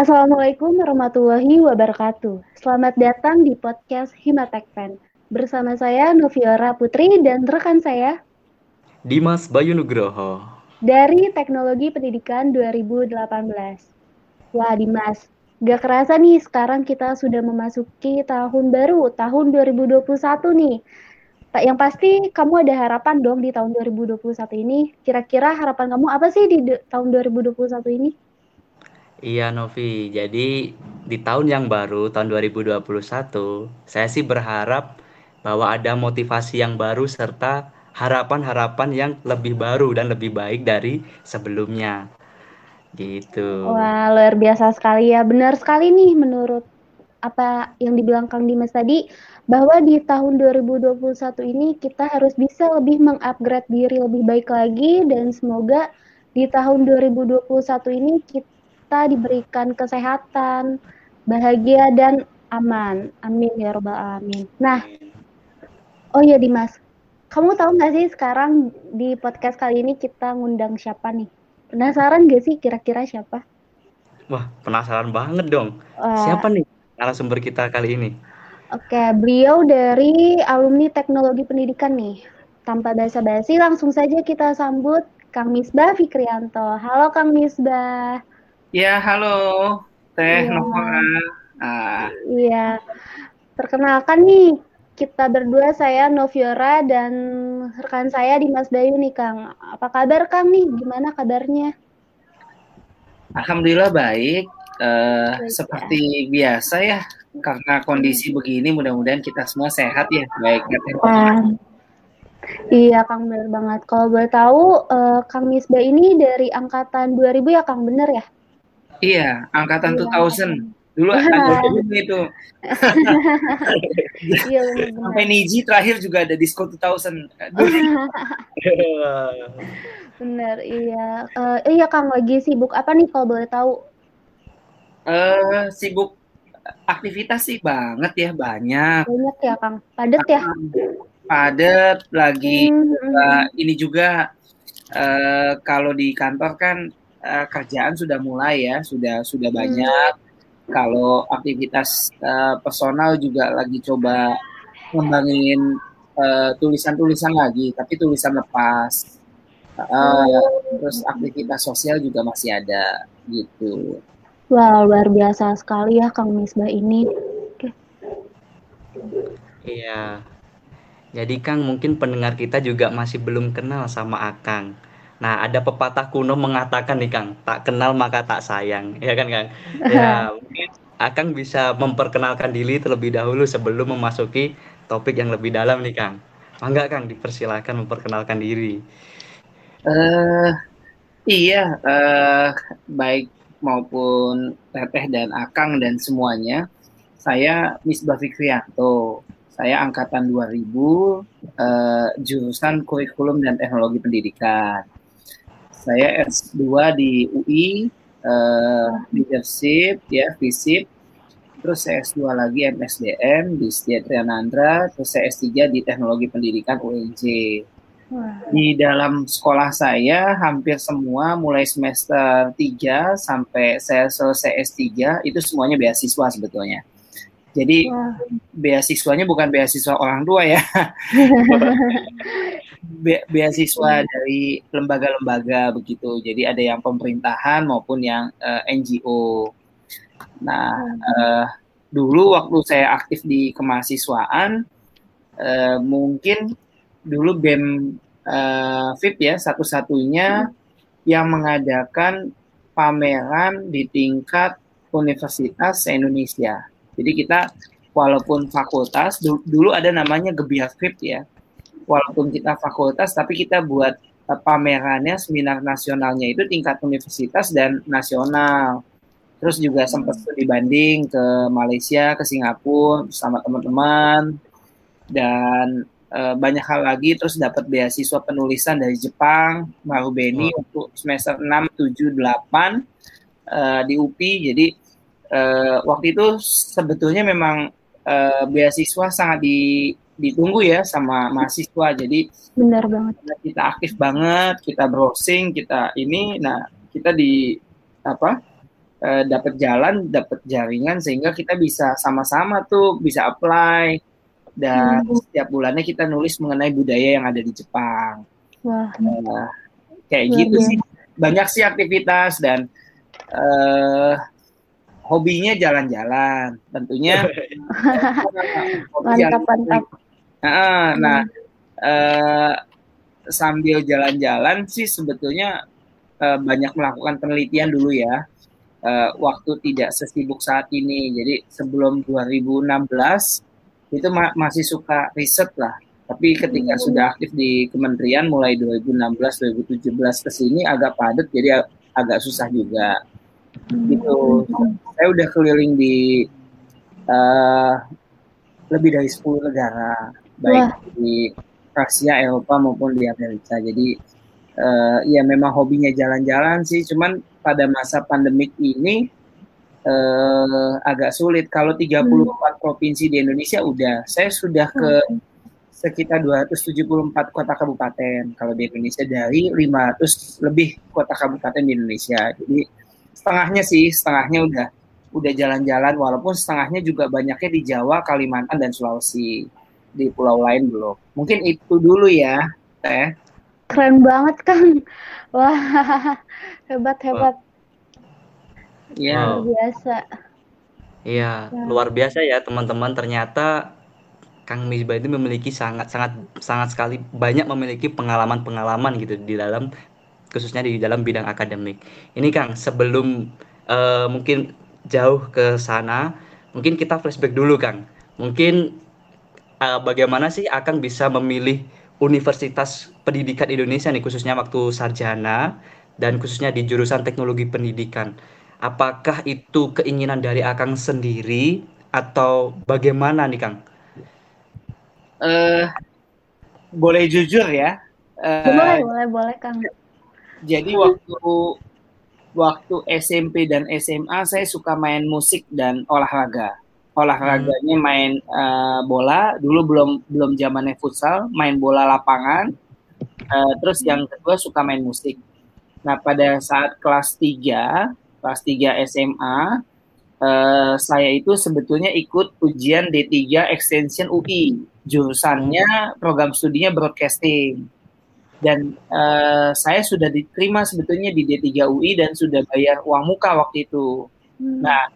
Assalamualaikum warahmatullahi wabarakatuh. Selamat datang di podcast Himatek Pen. Bersama saya Noviora Putri dan rekan saya Dimas Bayu Nugroho dari Teknologi Pendidikan 2018. Wah Dimas, gak kerasa nih sekarang kita sudah memasuki tahun baru, tahun 2021 nih. Pak, yang pasti kamu ada harapan dong di tahun 2021 ini. Kira-kira harapan kamu apa sih di tahun 2021 ini? Iya Novi, jadi di tahun yang baru, tahun 2021, saya sih berharap bahwa ada motivasi yang baru serta harapan-harapan yang lebih baru dan lebih baik dari sebelumnya. Gitu. Wah, luar biasa sekali ya. Benar sekali nih menurut apa yang dibilang Kang Dimas tadi, bahwa di tahun 2021 ini kita harus bisa lebih mengupgrade diri lebih baik lagi dan semoga di tahun 2021 ini kita kita diberikan kesehatan, bahagia dan aman. Amin ya robbal alamin. Nah, oh iya Dimas, kamu tahu nggak sih sekarang di podcast kali ini kita ngundang siapa nih? Penasaran gak sih kira-kira siapa? Wah, penasaran banget dong. Uh, siapa nih narasumber kita kali ini? Oke, beliau dari alumni teknologi pendidikan nih. Tanpa basa-basi, langsung saja kita sambut Kang Misbah Fikrianto. Halo Kang Misbah. Ya, halo, Teh ya. Nova. Ah. Iya, perkenalkan nih, kita berdua saya Noviora dan rekan saya Dimas Bayu nih Kang. Apa kabar Kang nih? Gimana kabarnya? Alhamdulillah baik. Uh, seperti ya. biasa ya, karena kondisi begini mudah-mudahan kita semua sehat ya. Baik, Wah. Iya Kang benar banget. Kalau boleh tahu uh, Kang Misbah ini dari angkatan 2000 ya Kang bener ya? Iya, angkatan iya. 2000. Dulu ada dulu itu. iya, Sampai Niji terakhir juga ada disco 2000. bener, iya. Uh, iya Kang, lagi sibuk apa nih kalau boleh tahu? Uh, sibuk aktivitas sih banget ya, banyak. Banyak ya Kang, padet ya? Padet, lagi hmm. uh, ini juga uh, kalau di kantor kan uh, kerjaan sudah mulai ya, sudah sudah hmm. banyak. Kalau aktivitas uh, personal juga lagi coba ngembangin uh, tulisan-tulisan lagi, tapi tulisan lepas. Uh, terus aktivitas sosial juga masih ada gitu. Wow, luar biasa sekali ya Kang Misbah ini. Iya. Jadi Kang mungkin pendengar kita juga masih belum kenal sama Akang. Nah, ada pepatah kuno mengatakan nih Kang, tak kenal maka tak sayang, ya kan Kang? Ya, mungkin Akang bisa memperkenalkan diri terlebih dahulu sebelum memasuki topik yang lebih dalam nih Kang. Mangga Kang, dipersilakan memperkenalkan diri. Uh, iya, uh, baik maupun Teteh dan Akang dan semuanya, saya Misbah Fikrianto. Saya angkatan 2000, uh, jurusan kurikulum dan teknologi pendidikan saya S2 di UI uh, leadership ya FISIP terus saya S2 lagi MSDM di Setia Trianandra. Terus saya S3 di Teknologi Pendidikan UNJ di dalam sekolah saya hampir semua mulai semester 3 sampai saya selesai S3 itu semuanya beasiswa sebetulnya. Jadi Wah. beasiswanya bukan beasiswa orang tua ya. be beasiswa hmm. dari lembaga-lembaga begitu. Jadi ada yang pemerintahan maupun yang uh, eh, NGO. Nah, uh, dulu waktu saya aktif di kemahasiswaan, uh, mungkin dulu BEM uh, VIP ya satu-satunya hmm. yang mengadakan pameran di tingkat universitas Indonesia. Jadi kita walaupun fakultas dulu ada namanya Gebiar VIP ya walaupun kita fakultas tapi kita buat uh, pamerannya seminar nasionalnya itu tingkat universitas dan nasional. Terus juga sempat dibanding ke Malaysia, ke Singapura sama teman-teman dan uh, banyak hal lagi terus dapat beasiswa penulisan dari Jepang, Marubeni oh. untuk semester 6, 7, 8 uh, di UPI. Jadi uh, waktu itu sebetulnya memang uh, beasiswa sangat di ditunggu ya sama mahasiswa. Jadi benar banget. Kita aktif banget, kita browsing, kita ini, nah kita di apa uh, dapat jalan, dapat jaringan sehingga kita bisa sama-sama tuh bisa apply dan hmm. setiap bulannya kita nulis mengenai budaya yang ada di Jepang. Wah. Uh, kayak Wah, gitu ya. sih. Banyak sih aktivitas dan uh, hobinya jalan-jalan. Tentunya mantap mantap. Nah, nah uh, sambil jalan-jalan sih sebetulnya uh, banyak melakukan penelitian dulu ya uh, waktu tidak sesibuk saat ini. Jadi sebelum 2016 itu ma masih suka riset lah. Tapi ketika hmm. sudah aktif di kementerian mulai 2016 2017 ke sini agak padat jadi agak susah juga. Gitu. Saya udah keliling di uh, lebih dari 10 negara baik Wah. di Asia, Eropa maupun di Amerika. Jadi uh, ya memang hobinya jalan-jalan sih, cuman pada masa pandemik ini uh, agak sulit. Kalau 34 hmm. provinsi di Indonesia udah, saya sudah ke sekitar 274 kota kabupaten kalau di Indonesia dari 500 lebih kota kabupaten di Indonesia. Jadi setengahnya sih, setengahnya udah udah jalan-jalan walaupun setengahnya juga banyaknya di Jawa, Kalimantan dan Sulawesi. Di pulau lain belum. Mungkin itu dulu ya, Teh. Keren banget, Kang. Wah, hebat hebat. Iya. Luar biasa. Iya, ya. luar biasa ya teman-teman. Ternyata Kang Misbah itu memiliki sangat sangat sangat sekali banyak memiliki pengalaman-pengalaman gitu di dalam khususnya di dalam bidang akademik. Ini Kang, sebelum uh, mungkin jauh ke sana, mungkin kita flashback dulu Kang. Mungkin uh, bagaimana sih akan bisa memilih Universitas Pendidikan Indonesia nih khususnya waktu sarjana dan khususnya di jurusan teknologi pendidikan. Apakah itu keinginan dari Akang sendiri atau bagaimana nih Kang? Uh, boleh jujur ya. Uh, boleh, boleh, boleh Kang. Jadi waktu waktu SMP dan SMA saya suka main musik dan olahraga. Olahraganya hmm. main uh, bola. Dulu belum belum zamannya futsal main bola lapangan. Uh, terus yang kedua suka main musik. Nah pada saat kelas 3 kelas 3 SMA uh, saya itu sebetulnya ikut ujian D3 extension UI jurusannya program studinya broadcasting dan uh, saya sudah diterima sebetulnya di D3 UI dan sudah bayar uang muka waktu itu. Hmm. Nah,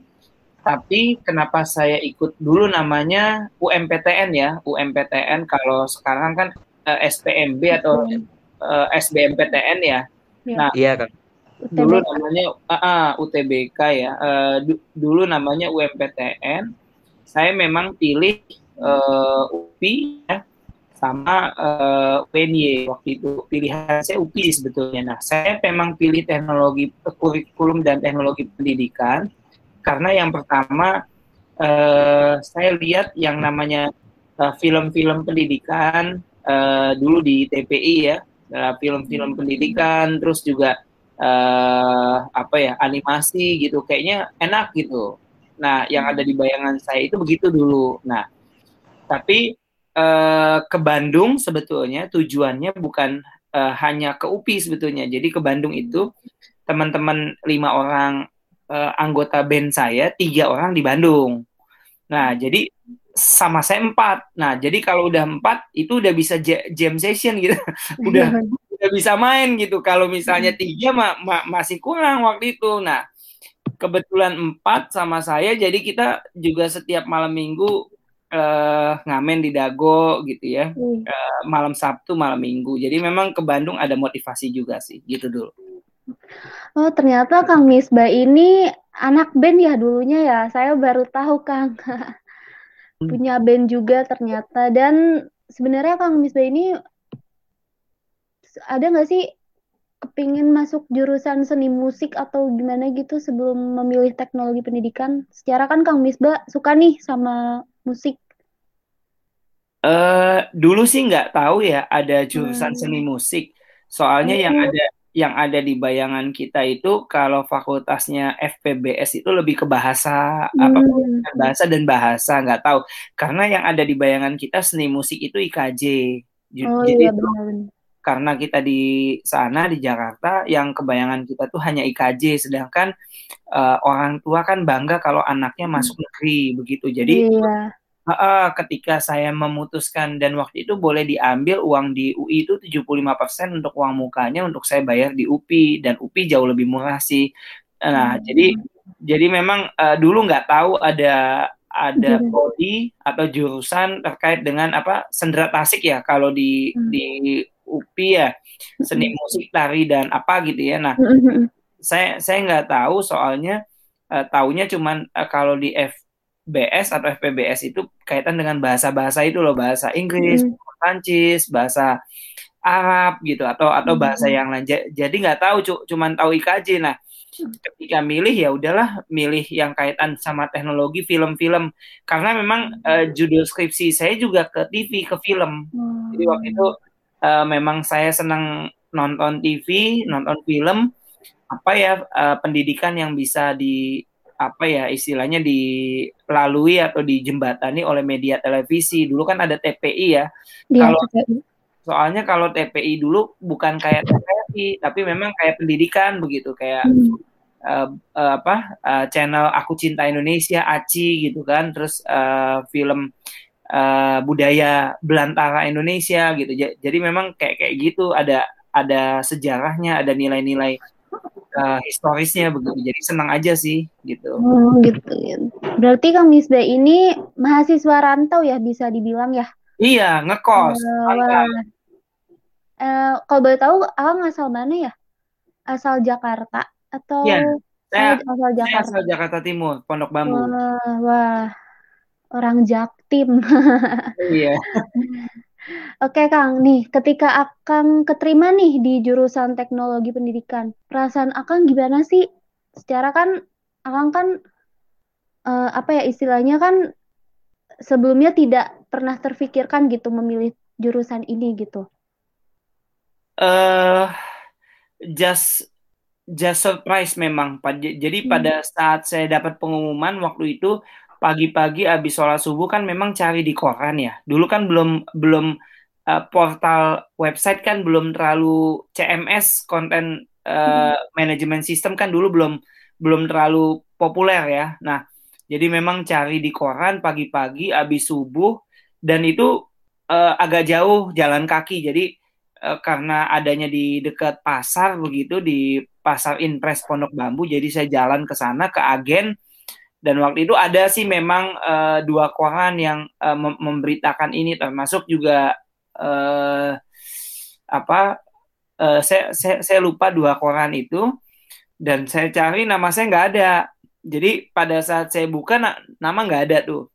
tapi kenapa saya ikut dulu namanya UMPTN ya? UMPTN kalau sekarang kan uh, eh, SPMB atau uh, eh, SBMPTN ya, ya. nah iya kan dulu namanya uh, uh, UTBK ya. Uh, du dulu namanya UMPTN saya memang pilih uh, UPI ya sama uh, UNY waktu itu pilihan saya UPI sebetulnya. Nah saya memang pilih teknologi kurikulum dan teknologi pendidikan karena yang pertama uh, saya lihat yang namanya eh, film-film uh, pendidikan uh, dulu di TPI ya film-film uh, pendidikan terus juga uh, apa ya animasi gitu kayaknya enak gitu. Nah yang ada di bayangan saya itu begitu dulu. Nah tapi uh, ke Bandung sebetulnya tujuannya bukan uh, hanya ke UPI sebetulnya jadi ke Bandung itu teman-teman lima orang uh, anggota band saya tiga orang di Bandung. Nah, jadi sama saya empat. Nah, jadi kalau udah empat itu udah bisa jam session gitu, udah udah bisa main gitu. Kalau misalnya hmm. tiga ma ma masih kurang waktu itu. Nah, kebetulan empat sama saya, jadi kita juga setiap malam minggu uh, ngamen di Dago gitu ya, uh, malam Sabtu, malam Minggu. Jadi memang ke Bandung ada motivasi juga sih, gitu dulu. Oh, ternyata Kang Misbah ini anak band ya dulunya ya. Saya baru tahu Kang. Punya band juga ternyata. Dan sebenarnya Kang Misbah ini ada nggak sih kepingin masuk jurusan seni musik atau gimana gitu sebelum memilih teknologi pendidikan? Secara kan Kang Misbah suka nih sama musik. Uh, dulu sih nggak tahu ya ada jurusan hmm. seni musik. Soalnya hmm. yang ada yang ada di bayangan kita itu kalau fakultasnya FPBS itu lebih ke bahasa hmm. apa bahasa dan bahasa nggak tahu karena yang ada di bayangan kita seni musik itu IKJ oh, jadi iya, benar. karena kita di sana di Jakarta yang kebayangan kita tuh hanya IKJ sedangkan uh, orang tua kan bangga kalau anaknya masuk negeri begitu jadi Iya. Uh, ketika saya memutuskan dan waktu itu boleh diambil uang di UI itu 75% untuk uang mukanya untuk saya bayar di UPI dan UPI jauh lebih murah sih nah Hmm. jadi jadi memang uh, dulu nggak tahu ada ada prodi atau jurusan terkait dengan apa sendera tasik ya kalau di Hmm. di UPI ya seni Hmm. musik tari dan apa gitu ya nah Hmm, hmm, hmm. saya saya nggak tahu soalnya uh, taunya cuman uh, kalau di FBS atau FPBS itu kaitan dengan bahasa-bahasa itu loh bahasa Inggris, Hmm. Prancis, bahasa Arab gitu atau atau bahasa Hmm. yang lain. Ja- Jadi nggak tahu cu- cuman tahu IKJ. Nah, ketika milih ya udahlah milih yang kaitan sama teknologi film-film karena memang uh, judul skripsi saya juga ke TV ke film. Jadi waktu itu uh, memang saya senang nonton TV, nonton film apa ya uh, pendidikan yang bisa di apa ya istilahnya dilalui atau dijembatani oleh media televisi. Dulu kan ada TPI ya. Iya, Kalau TPI. soalnya kalau TPI dulu bukan kayak TPI, tapi memang kayak pendidikan begitu, kayak Hmm. uh, uh, apa uh, channel Aku Cinta Indonesia, ACI gitu kan, terus uh, film uh, budaya belantara Indonesia gitu. Ja- Jadi memang kayak kayak gitu ada ada sejarahnya, ada nilai-nilai uh, historisnya begitu. Jadi senang aja sih gitu. Oh, gitu. Berarti Kang Misda ini mahasiswa rantau ya bisa dibilang ya? Iya, ngekos. Wah. Eh, kalau boleh tahu, Akang asal mana ya? Asal Jakarta atau Iya, saya asal saya Jakarta? asal Jakarta Timur, Pondok Bambu. Wah, wah, orang Jaktim. Iya. Oke, Kang. Nih, ketika Akang keterima nih di jurusan Teknologi Pendidikan, perasaan Akang gimana sih? Secara kan Akang kan eh, apa ya istilahnya kan sebelumnya tidak pernah terfikirkan gitu memilih jurusan ini gitu. Eh just just surprise memang. Jadi Hmm. pada saat saya dapat pengumuman waktu itu pagi-pagi habis sholat subuh kan memang cari di koran ya. Dulu kan belum belum eh, portal website kan belum terlalu CMS konten eh, manajemen sistem kan dulu belum belum terlalu populer ya. Nah, jadi memang cari di koran pagi-pagi habis subuh dan itu eh, agak jauh jalan kaki. Jadi karena adanya di dekat pasar begitu di pasar Impres Pondok Bambu jadi saya jalan ke sana ke agen dan waktu itu ada sih memang eh, dua koran yang eh, mem- memberitakan ini termasuk juga eh, apa eh, saya, saya saya lupa dua koran itu. Dan saya cari nama saya nggak ada. Jadi pada saat saya buka na- nama nggak ada tuh.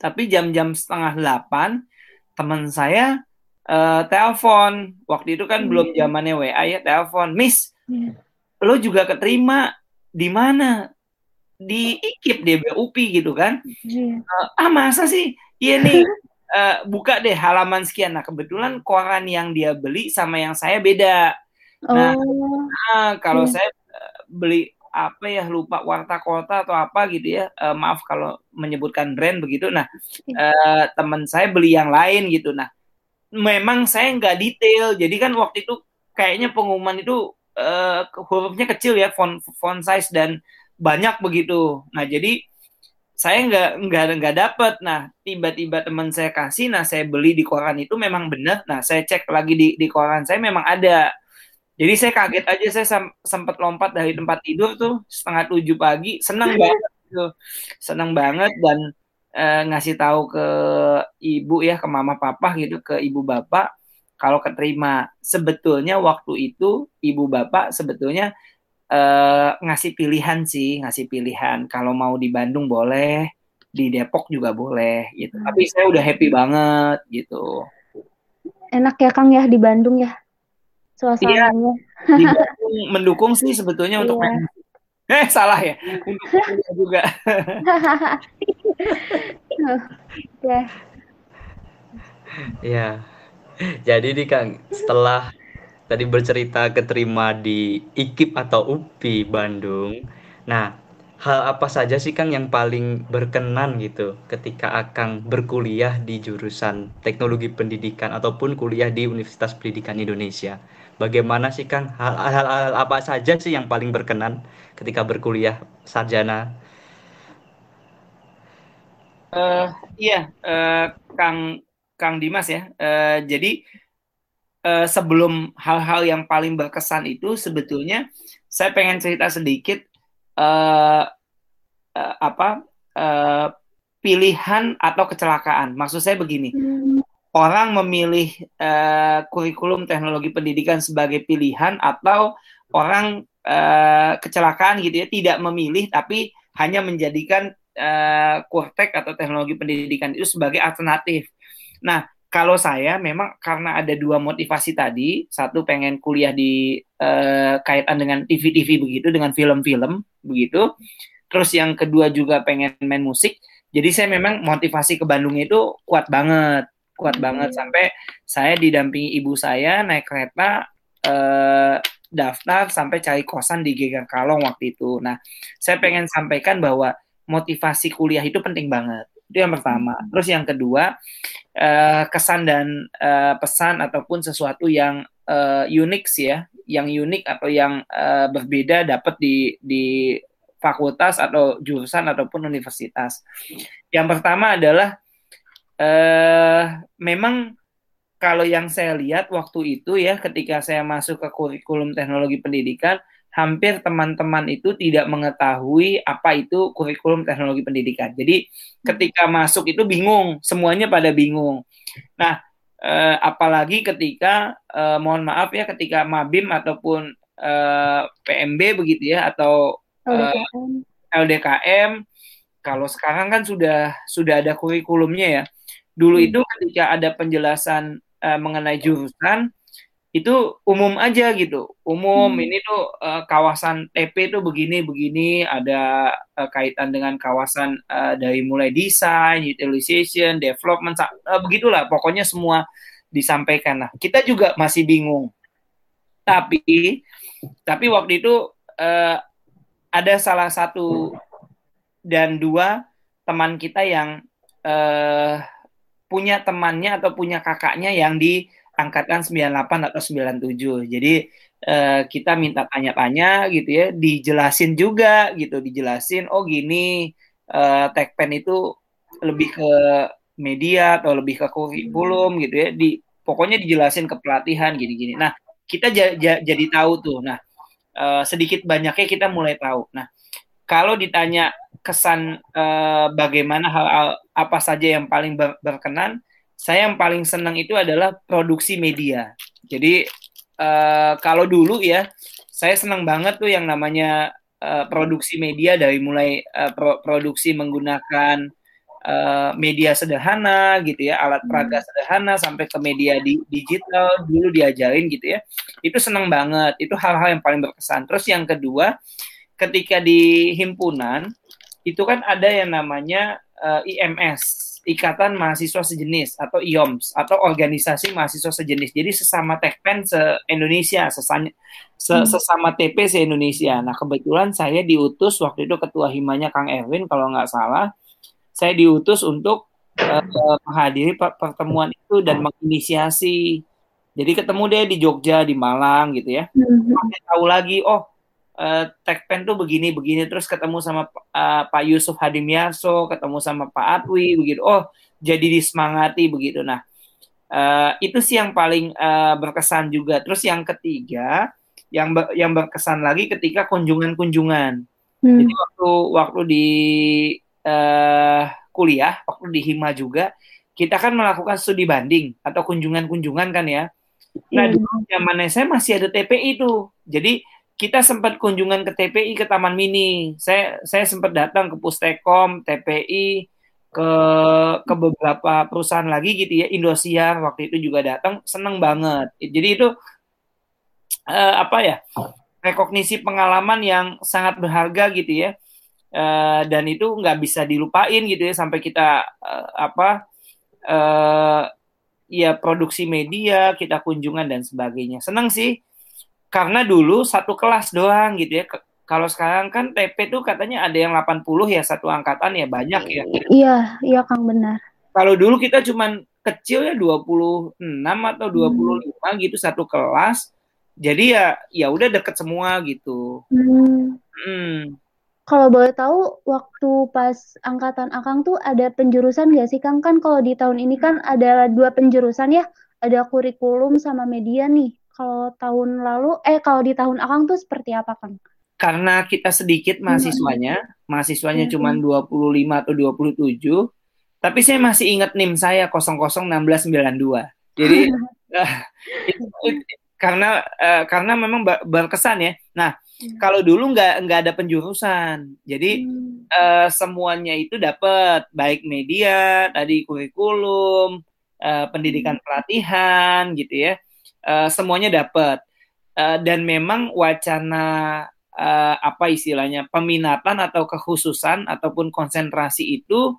Tapi jam-jam setengah delapan teman saya eh, telepon. Waktu itu kan Hmm. belum zamannya WA ya telepon. Miss Iya. lo juga keterima di mana di IKIP di BUPI gitu kan. Iya. Eh, ah masa sih? Iya nih. Eh, buka deh halaman sekian. Nah kebetulan koran yang dia beli sama yang saya beda. Nah, Oh, ah, kalau Iya. saya eh, beli apa ya lupa warta kota atau apa gitu ya. Eh, maaf kalau menyebutkan brand begitu. Nah eh, teman saya beli yang lain gitu. Nah memang saya nggak detail. Jadi kan waktu itu kayaknya pengumuman itu eh, hurufnya kecil ya font font size dan banyak begitu. Nah jadi saya nggak nggak nggak dapet. Nah tiba-tiba teman saya kasih nah saya beli di koran itu memang benar nah saya cek lagi di di koran saya memang ada. Jadi saya kaget aja saya sempat lompat dari tempat tidur tuh setengah tujuh pagi senang banget tuh senang banget dan eh, ngasih tahu ke ibu ya ke mama papa gitu ke ibu bapak kalau keterima. Sebetulnya waktu itu ibu bapak sebetulnya eh, ngasih pilihan sih ngasih pilihan kalau mau di Bandung boleh di Depok juga boleh gitu tapi saya udah happy banget gitu enak ya Kang ya di Bandung ya suasananya. di Bandung mendukung sih sebetulnya untuk Iya. main eh salah ya untuk juga Ya. Ya. Jadi nih Kang, setelah tadi bercerita keterima di IKIP atau UPI Bandung. Nah, hal apa saja sih Kang yang paling berkenan gitu ketika Akang berkuliah di jurusan Teknologi Pendidikan ataupun kuliah di Universitas Pendidikan Indonesia? Bagaimana sih Kang hal-hal apa saja sih yang paling berkenan ketika berkuliah sarjana? Uh, iya, uh, Kang Kang Dimas ya. Uh, jadi uh, sebelum hal-hal yang paling berkesan itu sebetulnya saya pengen cerita sedikit uh, uh, apa uh, pilihan atau kecelakaan. Maksud saya begini, hmm. orang memilih uh, kurikulum teknologi pendidikan sebagai pilihan atau orang uh, kecelakaan gitu ya tidak memilih tapi hanya menjadikan uh, kurtek atau teknologi pendidikan itu sebagai alternatif. Nah, kalau saya memang karena ada dua motivasi tadi, satu pengen kuliah di uh, kaitan dengan TV-TV begitu, dengan film-film begitu. Terus yang kedua juga pengen main musik. Jadi saya memang motivasi ke Bandung itu kuat banget, kuat hmm. banget sampai saya didampingi ibu saya naik kereta uh, daftar sampai cari kosan di Geger Kalong waktu itu. Nah, saya pengen sampaikan bahwa motivasi kuliah itu penting banget. Itu yang pertama. Hmm. Terus yang kedua, uh, kesan dan uh, pesan ataupun sesuatu yang uh, unik sih ya, yang unik atau yang uh, berbeda dapat di di fakultas atau jurusan ataupun universitas. Yang pertama adalah uh, memang kalau yang saya lihat waktu itu ya ketika saya masuk ke kurikulum teknologi pendidikan hampir teman-teman itu tidak mengetahui apa itu kurikulum teknologi pendidikan. Jadi ketika masuk itu bingung, semuanya pada bingung. Nah, eh, apalagi ketika eh, mohon maaf ya ketika Mabim ataupun eh, PMB begitu ya atau LDKM. Eh, LDKM kalau sekarang kan sudah sudah ada kurikulumnya ya. Dulu hmm. itu ketika ada penjelasan eh, mengenai jurusan itu umum aja gitu. Umum hmm. ini tuh uh, kawasan TP tuh begini begini ada uh, kaitan dengan kawasan uh, dari mulai desain utilization development uh, begitulah. Pokoknya semua disampaikan nah kita juga masih bingung. Tapi tapi waktu itu uh, ada salah satu dan dua teman kita yang uh, punya temannya atau punya kakaknya yang di angkatan 98 atau 97. Jadi uh, kita minta tanya-tanya gitu ya, dijelasin juga gitu, dijelasin oh gini uh, Tekpen itu lebih ke media atau lebih ke kurikulum gitu ya. Di pokoknya dijelasin ke pelatihan gini-gini. Nah, kita jadi tahu tuh. Nah, uh, sedikit banyaknya kita mulai tahu. Nah, kalau ditanya kesan uh, bagaimana hal-hal apa saja yang paling ber berkenan, saya yang paling senang itu adalah produksi media. Jadi uh, kalau dulu ya, saya senang banget tuh yang namanya uh, produksi media dari mulai uh, pro produksi menggunakan uh, media sederhana gitu ya, alat peraga hmm. sederhana sampai ke media di digital dulu diajarin gitu ya. Itu senang banget. Itu hal-hal yang paling berkesan. Terus yang kedua, ketika di himpunan itu kan ada yang namanya uh, IMS Ikatan Mahasiswa Sejenis atau IOMS atau organisasi mahasiswa sejenis. Jadi sesama Tekpen se-Indonesia, sesama, se hmm. sesama TP se-Indonesia. Nah, kebetulan saya diutus waktu itu ketua himanya Kang Erwin kalau nggak salah. Saya diutus untuk uh, menghadiri pertemuan itu dan menginisiasi. Jadi ketemu dia di Jogja, di Malang gitu ya. Hmm. tahu lagi, oh uh, Tekpen tuh begini begini terus ketemu sama uh, Pak Yusuf Hadimyarso, ketemu sama Pak Atwi begitu. Oh, jadi disemangati begitu. Nah, uh, itu sih yang paling uh, berkesan juga. Terus yang ketiga, yang ber, yang berkesan lagi ketika kunjungan-kunjungan. Hmm. Jadi waktu waktu di uh, kuliah, waktu di Hima juga, kita kan melakukan studi banding atau kunjungan-kunjungan kan ya. Nah, hmm. dulu zaman saya masih ada TPI itu. Jadi kita sempat kunjungan ke TPI ke Taman Mini. Saya saya sempat datang ke Pustekom, TPI, ke ke beberapa perusahaan lagi gitu ya, Indosiar waktu itu juga datang, seneng banget. Jadi itu uh, apa ya? Rekognisi pengalaman yang sangat berharga gitu ya. Uh, dan itu nggak bisa dilupain gitu ya sampai kita uh, apa uh, ya produksi media, kita kunjungan dan sebagainya. Seneng sih karena dulu satu kelas doang gitu ya kalau sekarang kan TP tuh katanya ada yang 80 ya satu angkatan ya banyak ya. Iya, iya Kang benar. Kalau dulu kita cuman kecil ya 26 atau 25 hmm. gitu satu kelas. Jadi ya ya udah deket semua gitu. Hmm. Hmm. Kalau boleh tahu waktu pas angkatan Akang tuh ada penjurusan gak sih Kang? Kan kalau di tahun ini kan ada dua penjurusan ya, ada kurikulum sama media nih. Kalau tahun lalu, eh kalau di tahun Akang tuh seperti apa Kang? karena kita sedikit hmm. mahasiswanya, mahasiswanya hmm. cuma 25 atau 27, tapi saya masih ingat NIM saya 001692. Jadi uh, itu, itu, karena uh, karena memang berkesan ya. Nah, hmm. kalau dulu nggak nggak ada penjurusan, jadi hmm. uh, semuanya itu dapat baik media, tadi kurikulum, uh, pendidikan hmm. pelatihan gitu ya, uh, semuanya dapat. Uh, dan memang wacana uh, apa istilahnya peminatan atau kekhususan ataupun konsentrasi itu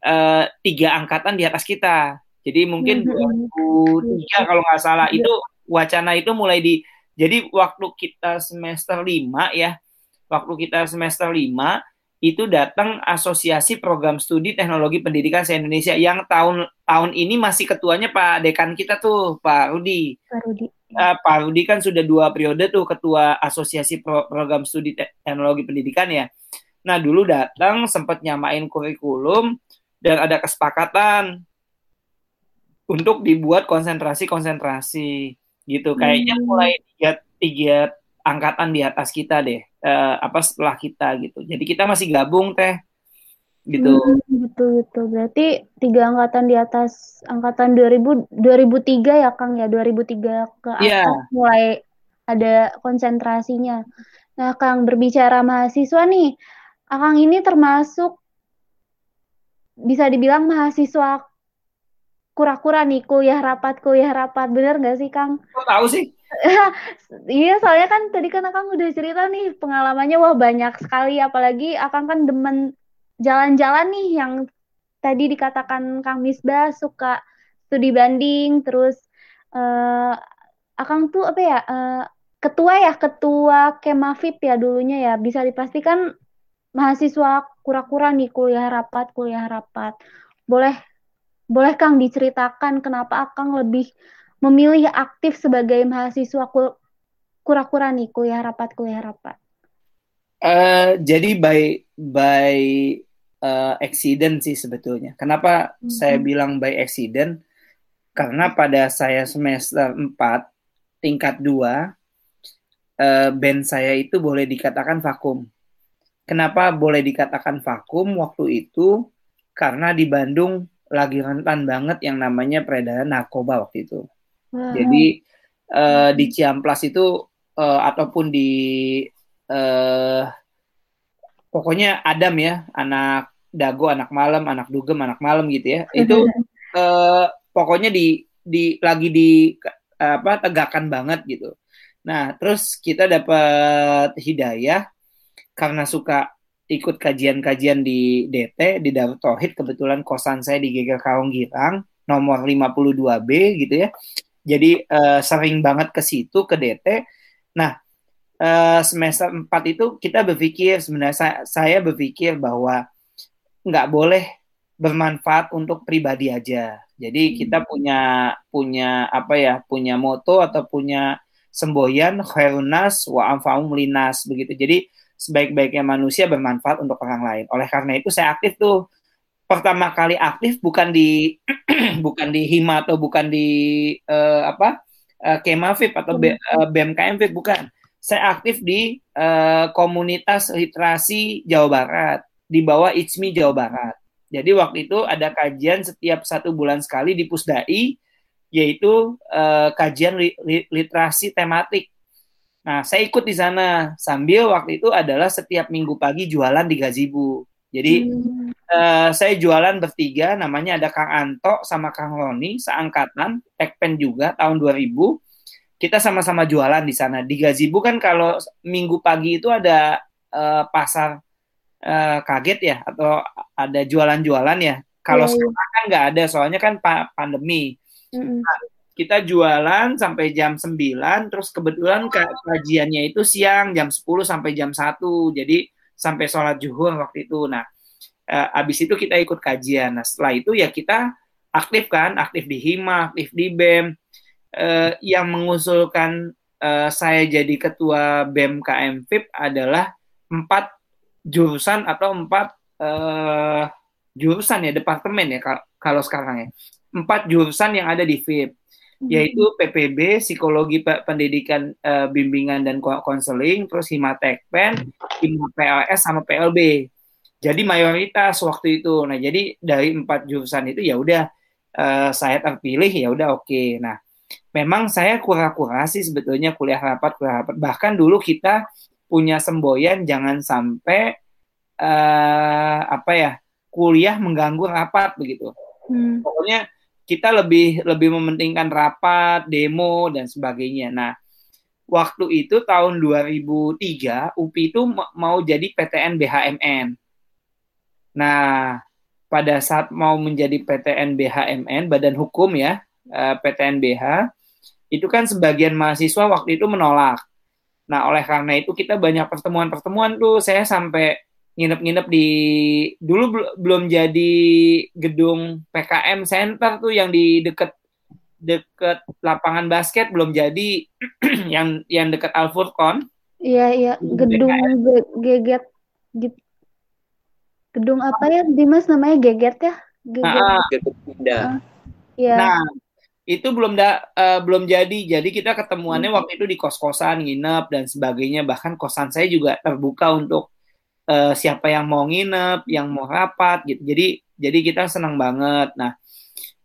uh, tiga angkatan di atas kita. Jadi mungkin 2003 kalau nggak salah itu wacana itu mulai di jadi waktu kita semester 5 ya, waktu kita semester 5 itu datang Asosiasi Program Studi Teknologi Pendidikan se-Indonesia yang tahun tahun ini masih ketuanya Pak Dekan kita tuh, Pak Rudi. Pak Rudi uh, Pak Rudi kan sudah dua periode tuh ketua Asosiasi Pro Program Studi Teknologi Pendidikan ya. Nah dulu datang sempat nyamain kurikulum dan ada kesepakatan untuk dibuat konsentrasi-konsentrasi gitu. Kayaknya hmm. mulai tiga, tiga angkatan di atas kita deh, uh, apa setelah kita gitu. Jadi kita masih gabung teh gitu. Hmm, betul betul. Berarti tiga angkatan di atas angkatan 2000 2003 ya Kang ya 2003 ke atas yeah. mulai ada konsentrasinya. Nah, Kang berbicara mahasiswa nih. Akang ini termasuk bisa dibilang mahasiswa kura-kura nih kuliah rapat kuliah rapat bener gak sih Kang? Kok tahu sih? Iya soalnya kan tadi kan Akang udah cerita nih pengalamannya wah banyak sekali. Apalagi Akang kan demen jalan-jalan nih yang tadi dikatakan Kang Misbah suka studi banding terus uh, Akang tuh apa ya uh, ketua ya ketua Kemafip ya dulunya ya. Bisa dipastikan mahasiswa kura-kura nih kuliah rapat kuliah rapat. Boleh boleh Kang diceritakan kenapa Akang lebih memilih aktif sebagai mahasiswa kura-kura nih kuliah rapat kuliah rapat Uh, jadi by by uh, accident sih sebetulnya. Kenapa mm-hmm. saya bilang by accident? Karena pada saya semester 4 tingkat 2 uh, band saya itu boleh dikatakan vakum. Kenapa boleh dikatakan vakum waktu itu? Karena di Bandung lagi rentan banget yang namanya peredaran narkoba waktu itu. Wow. Jadi uh, di Ciamplas itu uh, ataupun di uh, pokoknya Adam ya, anak Dago, anak malam, anak dugem, anak malam gitu ya. Itu uh, pokoknya di di lagi di apa tegakkan banget gitu. Nah, terus kita dapat hidayah karena suka ikut kajian-kajian di DT di Darut Tauhid kebetulan kosan saya di Geger Kaung Girang nomor 52B gitu ya. Jadi uh, sering banget ke situ ke DT. Nah, uh, semester 4 itu kita berpikir sebenarnya saya, saya berpikir bahwa nggak boleh bermanfaat untuk pribadi aja. Jadi hmm. kita punya punya apa ya punya moto atau punya semboyan khairunas wa amfaum linas begitu. Jadi sebaik-baiknya manusia bermanfaat untuk orang lain. Oleh karena itu saya aktif tuh pertama kali aktif bukan di bukan di hima atau bukan di uh, apa uh, Kemafip atau B, uh, BMKM bukan saya aktif di uh, komunitas literasi Jawa Barat di bawah ICMI Jawa Barat. Jadi waktu itu ada kajian setiap satu bulan sekali di Pusdai, yaitu uh, kajian li, li, literasi tematik. Nah, saya ikut di sana sambil waktu itu adalah setiap minggu pagi jualan di Gazibu. Jadi hmm. uh, saya jualan bertiga, namanya ada Kang Anto sama Kang Roni, seangkatan, Tekpen juga tahun 2000 kita sama-sama jualan di sana. Di Gazibu kan kalau minggu pagi itu ada uh, pasar uh, kaget ya atau ada jualan-jualan ya. Kalau iya. sekarang kan nggak ada soalnya kan pa pandemi. Mm -hmm. nah, kita jualan sampai jam 9 terus kebetulan kajiannya itu siang jam 10 sampai jam 1 jadi sampai sholat zuhur waktu itu. Nah uh, abis itu kita ikut kajian. Nah setelah itu ya kita aktif kan aktif di hima aktif di bem uh, yang mengusulkan uh, saya jadi ketua bem KM VIP adalah empat jurusan atau empat uh, jurusan ya departemen ya kalau sekarang ya. Empat jurusan yang ada di hmm. Yaitu PPB psikologi pendidikan uh, bimbingan dan konseling terus Himatekpen, Hima PLS sama PLB jadi mayoritas waktu itu nah jadi dari empat jurusan itu ya udah uh, saya terpilih ya udah oke okay. nah memang saya kura-kura sih sebetulnya kuliah rapat kuliah rapat bahkan dulu kita punya semboyan jangan sampai uh, apa ya kuliah mengganggu rapat begitu. Hmm. Pokoknya kita lebih lebih mementingkan rapat, demo dan sebagainya. Nah, waktu itu tahun 2003 UPI itu mau jadi PTN BHMN. Nah, pada saat mau menjadi PTN BHMN, Badan Hukum ya, eh, PTN BH, itu kan sebagian mahasiswa waktu itu menolak. Nah, oleh karena itu kita banyak pertemuan-pertemuan tuh, saya sampai nginep-nginep di dulu bel belum jadi gedung PKM Center tuh yang di deket deket lapangan basket belum jadi yang yang deket Alfurkon. Iya iya gedung geget gitu. Gedung apa ya Dimas namanya geget ya? Geget. Nah, uh, iya. Nah, itu belum da, uh, belum jadi. Jadi kita ketemuannya hmm. waktu itu di kos-kosan, nginep dan sebagainya. Bahkan kosan saya juga terbuka untuk uh, siapa yang mau nginep, yang mau rapat gitu. Jadi jadi kita senang banget. Nah,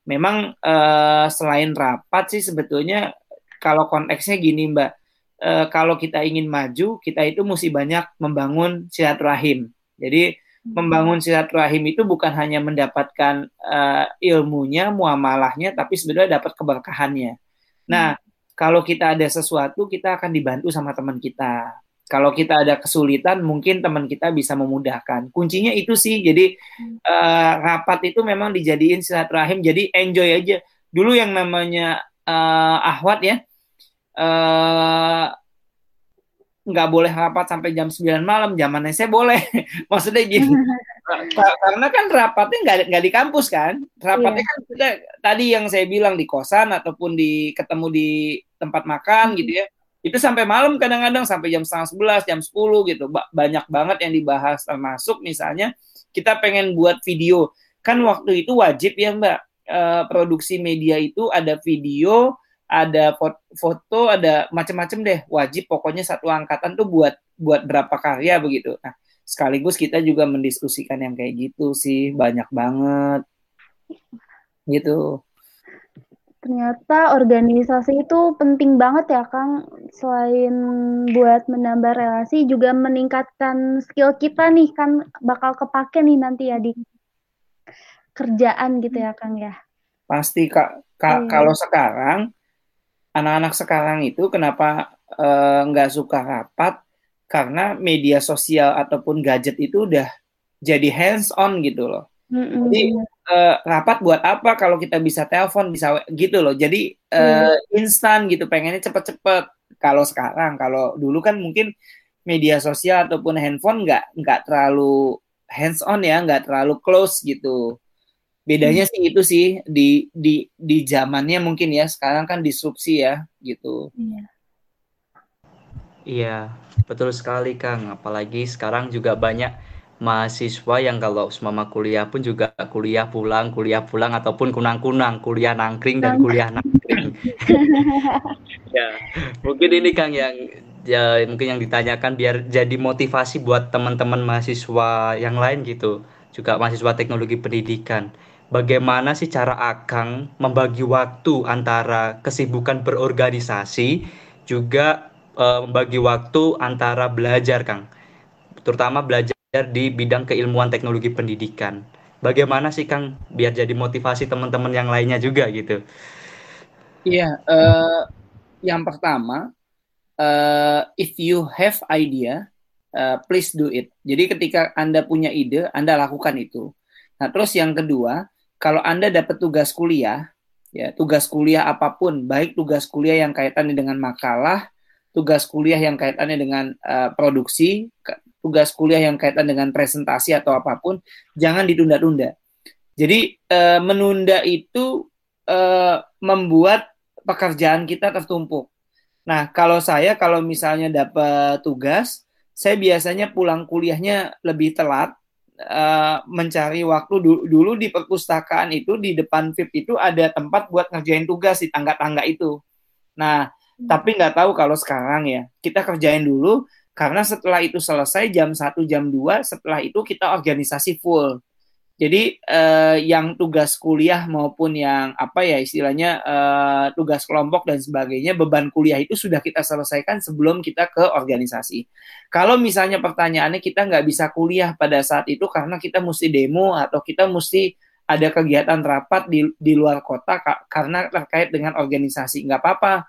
memang uh, selain rapat sih sebetulnya kalau konteksnya gini Mbak, uh, kalau kita ingin maju, kita itu mesti banyak membangun silaturahim. Jadi hmm. membangun silaturahim itu bukan hanya mendapatkan uh, ilmunya, muamalahnya, tapi sebenarnya dapat keberkahannya. Nah, hmm. kalau kita ada sesuatu, kita akan dibantu sama teman kita kalau kita ada kesulitan mungkin teman kita bisa memudahkan. Kuncinya itu sih jadi uh, rapat itu memang dijadiin silaturahim jadi enjoy aja. Dulu yang namanya uh, ahwat ya uh, nggak boleh rapat sampai jam 9 malam zamannya saya boleh. Maksudnya gini karena kan rapatnya nggak nggak di kampus kan? Rapatnya yeah. kan kita tadi yang saya bilang di kosan ataupun di ketemu di tempat makan gitu ya itu sampai malam kadang-kadang sampai jam setengah sebelas jam sepuluh gitu. Banyak banget yang dibahas termasuk misalnya kita pengen buat video. Kan waktu itu wajib ya mbak. E, produksi media itu ada video ada foto ada macam-macam deh. Wajib pokoknya satu angkatan tuh buat buat berapa karya begitu. Nah sekaligus kita juga mendiskusikan yang kayak gitu sih. Banyak banget. Gitu. Ternyata organisasi itu penting banget ya, Kang. Selain buat menambah relasi, juga meningkatkan skill kita nih, kan bakal kepake nih nanti ya di kerjaan gitu ya, Kang ya. Pasti Kak. Ka iya. Kalau sekarang anak-anak sekarang itu kenapa eh, nggak uh, suka rapat? Karena media sosial ataupun gadget itu udah jadi hands on gitu loh. Mm -hmm. Jadi uh, rapat buat apa kalau kita bisa telepon bisa gitu loh jadi uh, hmm. instan gitu pengennya cepet-cepet kalau sekarang kalau dulu kan mungkin media sosial ataupun handphone nggak nggak terlalu hands on ya nggak terlalu close gitu. Bedanya hmm. sih itu sih di di di zamannya mungkin ya sekarang kan disrupsi ya gitu. Iya. Iya betul sekali kang. Apalagi sekarang juga banyak mahasiswa yang kalau semama kuliah pun juga kuliah pulang, kuliah pulang ataupun kunang-kunang, kuliah nangkring dan kuliah nangkring. ya, mungkin ini Kang yang ya mungkin yang ditanyakan biar jadi motivasi buat teman-teman mahasiswa yang lain gitu, juga mahasiswa teknologi pendidikan. Bagaimana sih cara Akang membagi waktu antara kesibukan berorganisasi juga e, membagi waktu antara belajar, Kang? Terutama belajar di bidang keilmuan teknologi pendidikan. Bagaimana sih Kang biar jadi motivasi teman-teman yang lainnya juga gitu? Iya, uh, yang pertama, uh, if you have idea, uh, please do it. Jadi ketika Anda punya ide, Anda lakukan itu. Nah, terus yang kedua, kalau Anda dapat tugas kuliah, ya tugas kuliah apa pun baik tugas kuliah yang kaitannya dengan makalah tugas kuliah yang kaitannya dengan uh, produksi tugas kuliah yang kaitan dengan presentasi atau apa pun jangan ditunda-tunda jadi uh, menunda itu uh, membuat pekerjaan kita tertumpuk nah kalau saya kalau misalnya dapat tugas saya biasanya pulang kuliahnya lebih telat uh, mencari waktu dulu, dulu di perpustakaan itu di depan VIP itu ada tempat buat ngerjain tugas di tangga-tangga itu. Nah, hmm. tapi nggak tahu kalau sekarang ya. Kita kerjain dulu karena setelah itu selesai jam 1 jam 2, setelah itu kita organisasi full. Jadi eh, yang tugas kuliah maupun yang apa ya istilahnya eh, tugas kelompok dan sebagainya beban kuliah itu sudah kita selesaikan sebelum kita ke organisasi. Kalau misalnya pertanyaannya kita nggak bisa kuliah pada saat itu karena kita mesti demo atau kita mesti ada kegiatan rapat di di luar kota karena terkait dengan organisasi nggak apa-apa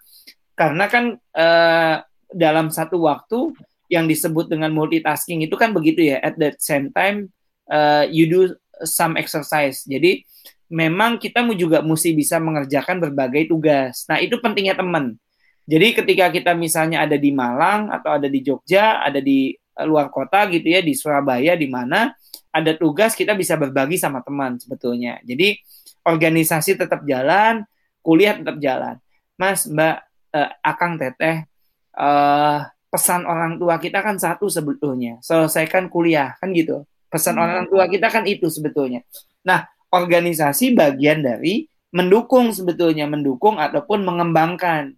karena kan eh, dalam satu waktu yang disebut dengan multitasking itu kan begitu ya at the same time uh, you do some exercise. Jadi memang kita juga mesti bisa mengerjakan berbagai tugas. Nah, itu pentingnya teman. Jadi ketika kita misalnya ada di Malang atau ada di Jogja, ada di eh, luar kota gitu ya, di Surabaya di mana ada tugas kita bisa berbagi sama teman sebetulnya. Jadi organisasi tetap jalan, kuliah tetap jalan. Mas, Mbak, eh, Akang Teteh, eh, pesan orang tua kita kan satu sebetulnya, selesaikan kuliah kan gitu. Pesan hmm. orang tua kita kan itu sebetulnya. Nah, organisasi bagian dari mendukung sebetulnya, mendukung ataupun mengembangkan.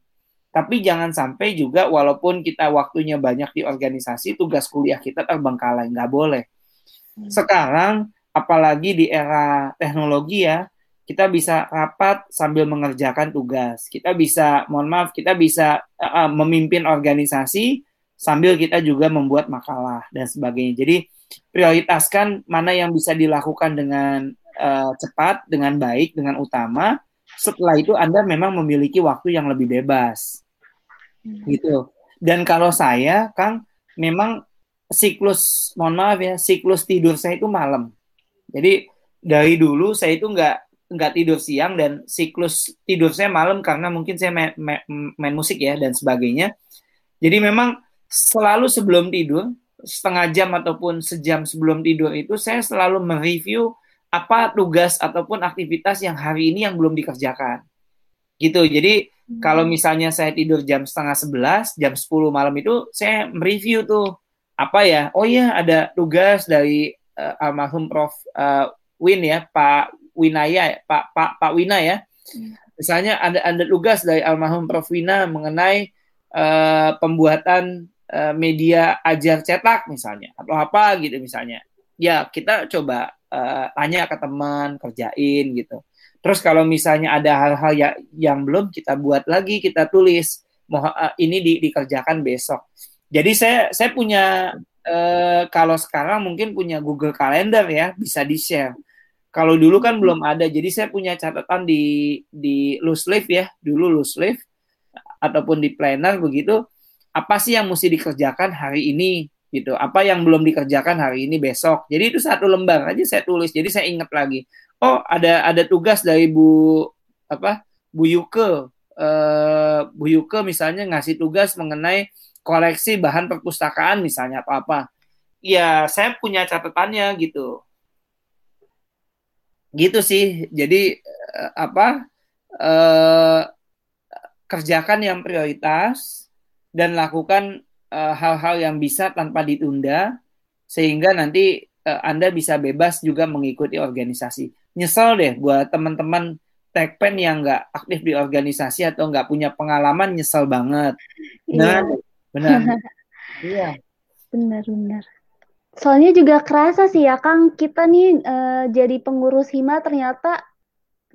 Tapi jangan sampai juga walaupun kita waktunya banyak di organisasi, tugas kuliah kita terbengkalai, nggak boleh. Hmm. Sekarang, apalagi di era teknologi ya, kita bisa rapat sambil mengerjakan tugas. Kita bisa, mohon maaf, kita bisa uh, memimpin organisasi sambil kita juga membuat makalah dan sebagainya. Jadi prioritaskan mana yang bisa dilakukan dengan uh, cepat, dengan baik, dengan utama. Setelah itu Anda memang memiliki waktu yang lebih bebas. Hmm. Gitu. Dan kalau saya, Kang, memang siklus, mohon maaf ya, siklus tidur saya itu malam. Jadi dari dulu saya itu nggak nggak tidur siang dan siklus tidur saya malam karena mungkin saya main, main, main musik ya dan sebagainya. Jadi memang selalu sebelum tidur setengah jam ataupun sejam sebelum tidur itu saya selalu mereview apa tugas ataupun aktivitas yang hari ini yang belum dikerjakan. Gitu. Jadi hmm. kalau misalnya saya tidur jam setengah sebelas, jam sepuluh malam itu saya mereview tuh apa ya? Oh iya ada tugas dari uh, almarhum Prof uh, Win ya, Pak Winaya, Pak Pak Pak Wina ya. Hmm. Misalnya ada ada tugas dari almarhum Prof. Wina mengenai uh, pembuatan Eh, media ajar cetak misalnya atau apa gitu misalnya. Ya kita coba uh, tanya ke teman kerjain gitu. Terus kalau misalnya ada hal-hal ya, yang belum kita buat lagi kita tulis uh, ini di, dikerjakan besok. Jadi saya saya punya uh, kalau sekarang mungkin punya Google Calendar ya bisa di share kalau dulu kan belum ada jadi saya punya catatan di di loose leaf ya dulu loose leaf ataupun di planner begitu apa sih yang mesti dikerjakan hari ini gitu. Apa yang belum dikerjakan hari ini besok. Jadi itu satu lembar aja saya tulis jadi saya ingat lagi. Oh ada ada tugas dari Bu apa Bu Yuke. Uh, Bu Yuke misalnya ngasih tugas mengenai koleksi bahan perpustakaan misalnya apa apa. Ya saya punya catatannya gitu gitu sih jadi uh, apa uh, kerjakan yang prioritas dan lakukan eh, hal-hal uh, yang bisa tanpa ditunda sehingga nanti uh, Anda bisa bebas juga mengikuti organisasi. Nyesel deh buat teman-teman Tekpen yang nggak aktif di organisasi atau nggak punya pengalaman nyesel banget. Iya. benar. iya. Benar-benar. Soalnya juga kerasa sih ya Kang, kita nih uh, jadi pengurus hima ternyata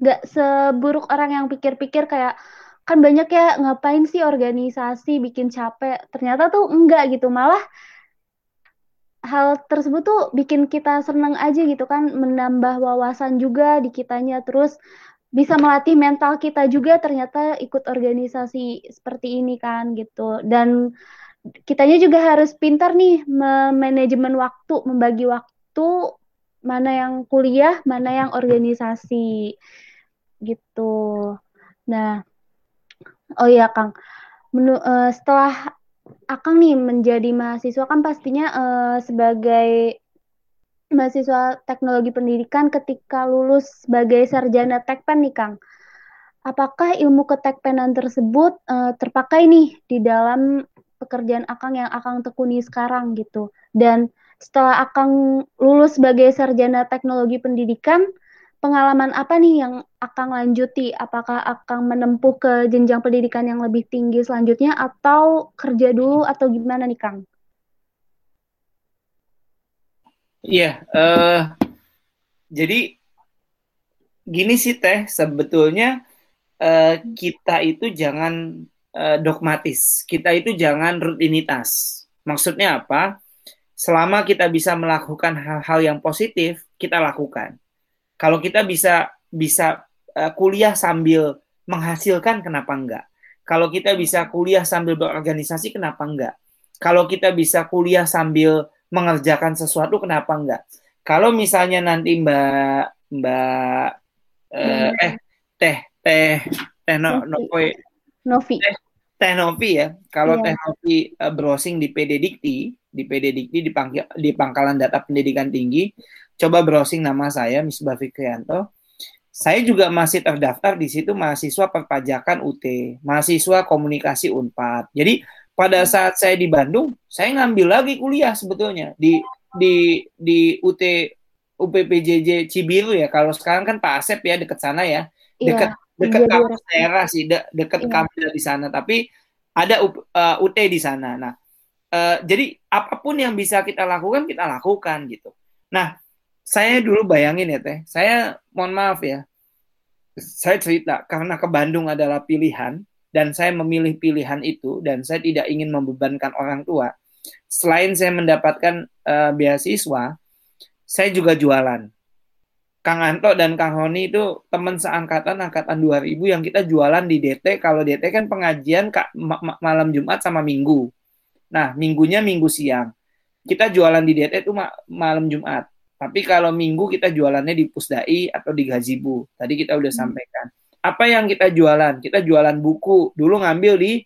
nggak seburuk orang yang pikir-pikir kayak kan banyak ya ngapain sih organisasi bikin capek? Ternyata tuh enggak gitu. Malah hal tersebut tuh bikin kita seneng aja gitu kan menambah wawasan juga di kitanya. Terus bisa melatih mental kita juga ternyata ikut organisasi seperti ini kan gitu. Dan kitanya juga harus pintar nih manajemen waktu membagi waktu mana yang kuliah mana yang organisasi gitu. Nah, oh iya Kang, Menu, uh, setelah Akang nih menjadi mahasiswa kan pastinya uh, sebagai mahasiswa teknologi pendidikan ketika lulus sebagai sarjana tekpen nih Kang. Apakah ilmu ketekpenan tersebut uh, terpakai nih di dalam pekerjaan Akang yang Akang tekuni sekarang gitu? Dan setelah Akang lulus sebagai sarjana teknologi pendidikan, pengalaman apa nih yang akan lanjuti? Apakah akan menempuh ke jenjang pendidikan yang lebih tinggi selanjutnya atau kerja dulu atau gimana nih Kang? Iya, uh, jadi gini sih Teh, sebetulnya uh, kita itu jangan uh, dogmatis, kita itu jangan rutinitas. Maksudnya apa? Selama kita bisa melakukan hal-hal yang positif, kita lakukan kalau kita bisa bisa uh, kuliah sambil menghasilkan kenapa enggak? Kalau kita bisa kuliah sambil berorganisasi kenapa enggak? Kalau kita bisa kuliah sambil mengerjakan sesuatu kenapa enggak? Kalau misalnya nanti Mbak Mbak uh, eh teh teh teh no, no, Novi teh, teh Novi ya. Kalau yeah. teh Novi uh, browsing di PD Dikti, di PD Dikti di, pangkal, di pangkalan data pendidikan tinggi, coba browsing nama saya Misbah Fikrianto. Saya juga masih terdaftar di situ mahasiswa perpajakan UT, mahasiswa komunikasi Unpad. Jadi pada saat saya di Bandung, saya ngambil lagi kuliah sebetulnya di di di UT UPPJJ Cibiru ya. Kalau sekarang kan Pak Asep ya dekat sana ya, dekat iya, dekat kampus daerah sih, de, dekat iya. kampus di sana. Tapi ada uh, UT di sana. Nah, uh, jadi apa pun yang bisa kita lakukan kita lakukan gitu. Nah, saya dulu bayangin ya teh, saya mohon maaf ya, saya cerita karena ke Bandung adalah pilihan dan saya memilih pilihan itu dan saya tidak ingin membebankan orang tua. Selain saya mendapatkan uh, beasiswa, saya juga jualan. Kang Anto dan Kang Honi itu teman seangkatan angkatan 2000 yang kita jualan di DT. Kalau DT kan pengajian malam Jumat sama Minggu. Nah, minggunya minggu siang. Kita jualan di DT itu malam Jumat. Tapi kalau minggu kita jualannya di Pusdai atau di Gazibu. Tadi kita udah hmm. sampaikan. Apa yang kita jualan? Kita jualan buku. Dulu ngambil di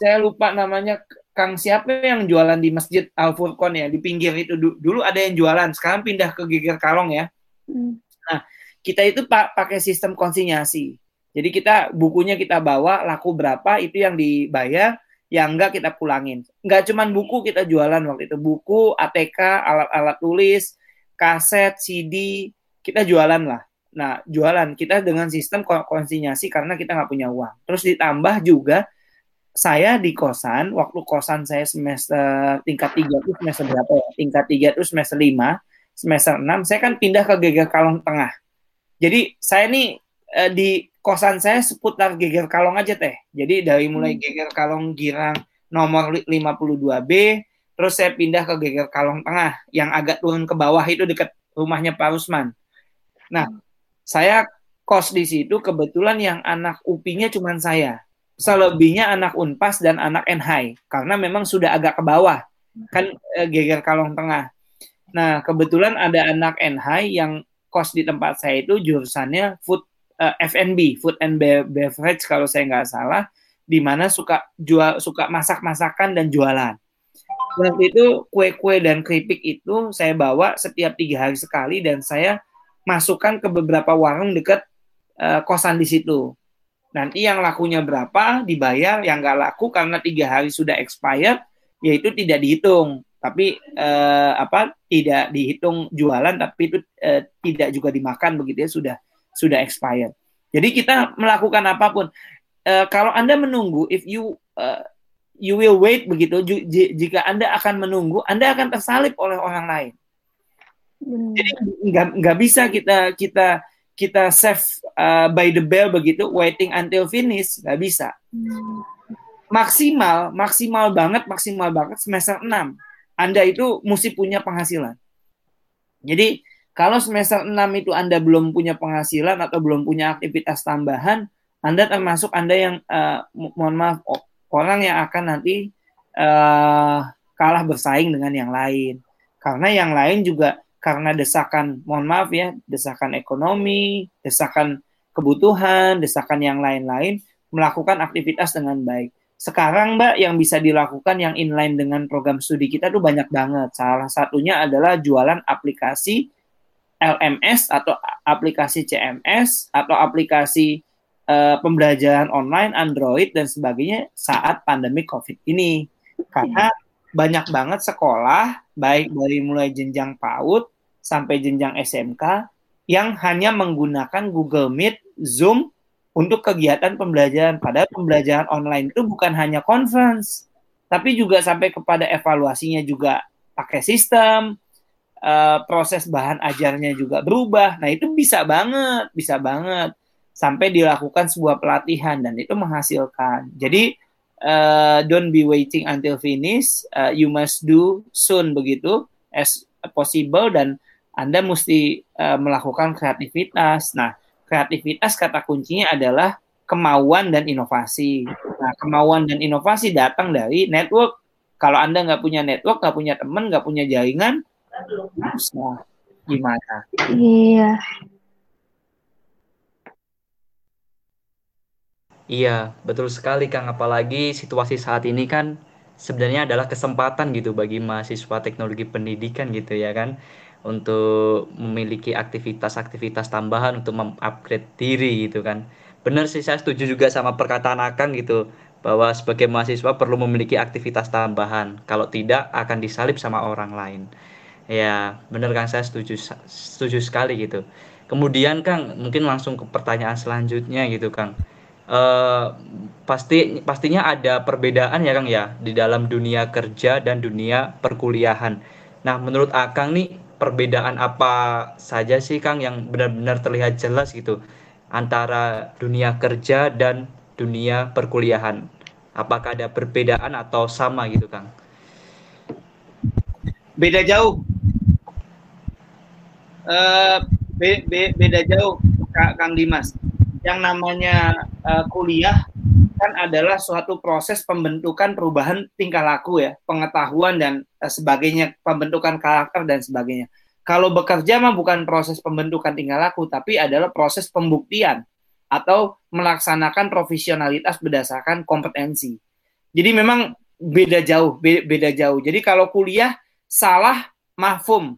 saya lupa namanya Kang siapa yang jualan di Masjid Al Furqon ya di pinggir itu dulu ada yang jualan. Sekarang pindah ke Geger Kalong ya. Hmm. Nah, kita itu pak pakai sistem konsinyasi. Jadi kita bukunya kita bawa laku berapa itu yang dibayar yang enggak kita pulangin. Enggak cuman buku kita jualan waktu itu, buku, ATK, alat-alat tulis, kaset, CD, kita jualan lah. Nah, jualan kita dengan sistem konsinyasi karena kita nggak punya uang. Terus ditambah juga saya di kosan, waktu kosan saya semester tingkat 3 itu semester berapa ya? Tingkat 3 itu semester 5, semester 6, saya kan pindah ke Geger Kalong Tengah. Jadi saya nih eh, di kosan saya seputar Geger Kalong aja teh. Jadi dari mulai hmm. Geger Kalong Girang nomor 52B Terus saya pindah ke Geger Kalong Tengah yang agak turun ke bawah itu dekat rumahnya Pak Rusman. Nah, saya kos di situ kebetulan yang anak UPI-nya cuma saya. Selebihnya anak Unpas dan anak NHI karena memang sudah agak ke bawah. Kan eh, Geger Kalong Tengah. Nah, kebetulan ada anak NHI yang kos di tempat saya itu jurusannya food uh, eh, F&B, food and beverage kalau saya nggak salah, di mana suka jual suka masak-masakan dan jualan waktu itu kue-kue dan keripik itu saya bawa setiap tiga hari sekali dan saya masukkan ke beberapa warung dekat uh, kosan di situ. Nanti yang lakunya berapa dibayar, yang nggak laku karena tiga hari sudah expired, yaitu tidak dihitung. Tapi uh, apa tidak dihitung jualan, tapi itu uh, tidak juga dimakan begitu ya sudah sudah expired. Jadi kita melakukan apa pun. Uh, kalau anda menunggu, if you uh, you will wait begitu jika anda akan menunggu anda akan tersalip oleh orang lain hmm. jadi nggak nggak bisa kita kita kita save uh, by the bell begitu waiting until finish nggak bisa hmm. maksimal maksimal banget maksimal banget semester 6 anda itu mesti punya penghasilan jadi kalau semester 6 itu anda belum punya penghasilan atau belum punya aktivitas tambahan anda termasuk anda yang uh, mohon maaf orang yang akan nanti uh, kalah bersaing dengan yang lain. Karena yang lain juga karena desakan, mohon maaf ya, desakan ekonomi, desakan kebutuhan, desakan yang lain-lain, melakukan aktivitas dengan baik. Sekarang Mbak yang bisa dilakukan yang inline dengan program studi kita tuh banyak banget. Salah satunya adalah jualan aplikasi LMS atau aplikasi CMS atau aplikasi uh, pembelajaran online Android dan sebagainya saat pandemi COVID ini. Karena banyak banget sekolah baik dari mulai jenjang PAUD sampai jenjang SMK yang hanya menggunakan Google Meet, Zoom untuk kegiatan pembelajaran. Padahal pembelajaran online itu bukan hanya conference, tapi juga sampai kepada evaluasinya juga pakai sistem, uh, proses bahan ajarnya juga berubah. Nah, itu bisa banget, bisa banget sampai dilakukan sebuah pelatihan dan itu menghasilkan. Jadi uh, don't be waiting until finish, uh, you must do soon begitu as possible dan Anda mesti uh, melakukan kreativitas. Nah, kreativitas kata kuncinya adalah kemauan dan inovasi. Nah, kemauan dan inovasi datang dari network. Kalau Anda nggak punya network, nggak punya teman, nggak punya jaringan, Nah, gimana? Iya. Iya, betul sekali Kang. Apalagi situasi saat ini kan sebenarnya adalah kesempatan gitu bagi mahasiswa teknologi pendidikan gitu ya kan untuk memiliki aktivitas-aktivitas tambahan untuk mengupgrade diri gitu kan. Benar sih saya setuju juga sama perkataan Akang gitu bahwa sebagai mahasiswa perlu memiliki aktivitas tambahan. Kalau tidak akan disalip sama orang lain. Ya, benar Kang, saya setuju setuju sekali gitu. Kemudian Kang, mungkin langsung ke pertanyaan selanjutnya gitu Kang. Uh, pasti pastinya ada perbedaan ya Kang ya di dalam dunia kerja dan dunia perkuliahan. Nah, menurut Akang nih perbedaan apa saja sih Kang yang benar-benar terlihat jelas gitu antara dunia kerja dan dunia perkuliahan? Apakah ada perbedaan atau sama gitu Kang? Beda jauh uh, be, be, beda jauh Kang Dimas. Yang namanya uh, kuliah kan adalah suatu proses pembentukan perubahan tingkah laku ya, pengetahuan dan uh, sebagainya, pembentukan karakter dan sebagainya. Kalau bekerja mah bukan proses pembentukan tingkah laku, tapi adalah proses pembuktian atau melaksanakan profesionalitas berdasarkan kompetensi. Jadi memang beda jauh, beda jauh. Jadi kalau kuliah salah mafum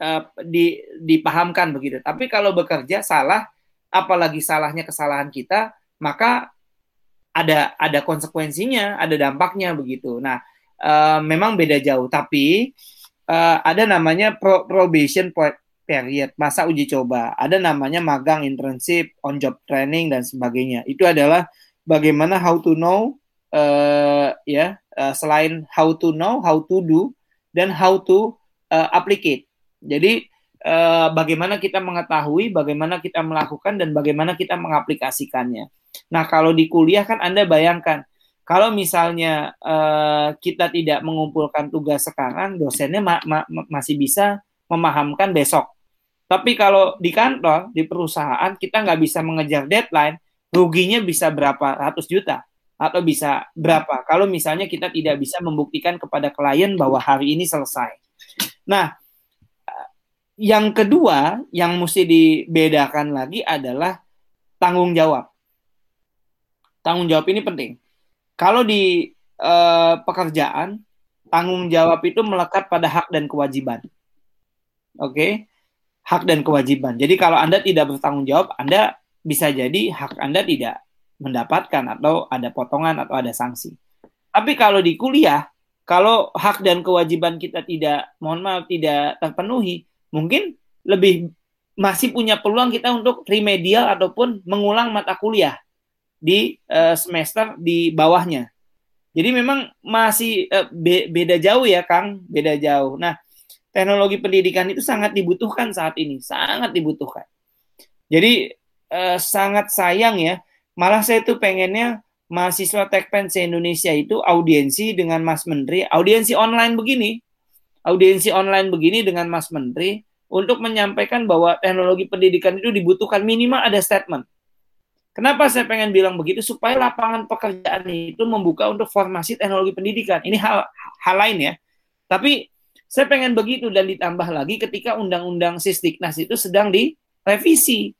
uh, di, dipahamkan begitu. Tapi kalau bekerja salah, apalagi salahnya kesalahan kita, maka ada ada konsekuensinya, ada dampaknya begitu. Nah, uh, memang beda jauh. Tapi uh, ada namanya pro probation period, masa uji coba. Ada namanya magang, internship, on job training dan sebagainya. Itu adalah bagaimana how to know uh, ya uh, selain how to know, how to do dan how to uh, applicate. Jadi eh, bagaimana kita mengetahui, bagaimana kita melakukan dan bagaimana kita mengaplikasikannya. Nah, kalau di kuliah kan Anda bayangkan kalau misalnya eh, kita tidak mengumpulkan tugas sekarang, dosennya ma ma masih bisa memahamkan besok. Tapi kalau di kantor, di perusahaan, kita nggak bisa mengejar deadline, ruginya bisa berapa ratus juta atau bisa berapa. Kalau misalnya kita tidak bisa membuktikan kepada klien bahwa hari ini selesai. Nah, yang kedua yang mesti dibedakan lagi adalah tanggung jawab. Tanggung jawab ini penting. Kalau di eh, pekerjaan, tanggung jawab itu melekat pada hak dan kewajiban. Oke, okay? hak dan kewajiban. Jadi kalau Anda tidak bertanggung jawab, Anda bisa jadi hak Anda tidak mendapatkan atau ada potongan atau ada sanksi. Tapi kalau di kuliah, kalau hak dan kewajiban kita tidak, mohon maaf, tidak terpenuhi, mungkin lebih masih punya peluang kita untuk remedial ataupun mengulang mata kuliah di uh, semester di bawahnya. Jadi memang masih uh, be beda jauh ya Kang, beda jauh. Nah, teknologi pendidikan itu sangat dibutuhkan saat ini, sangat dibutuhkan. Jadi uh, sangat sayang ya, malah saya tuh pengennya mahasiswa Tekpen se-Indonesia itu audiensi dengan Mas Menteri, audiensi online begini, audiensi online begini dengan Mas Menteri untuk menyampaikan bahwa teknologi pendidikan itu dibutuhkan minimal ada statement. Kenapa saya pengen bilang begitu? Supaya lapangan pekerjaan itu membuka untuk formasi teknologi pendidikan. Ini hal, hal lain ya. Tapi saya pengen begitu dan ditambah lagi ketika Undang-Undang Sistiknas itu sedang direvisi.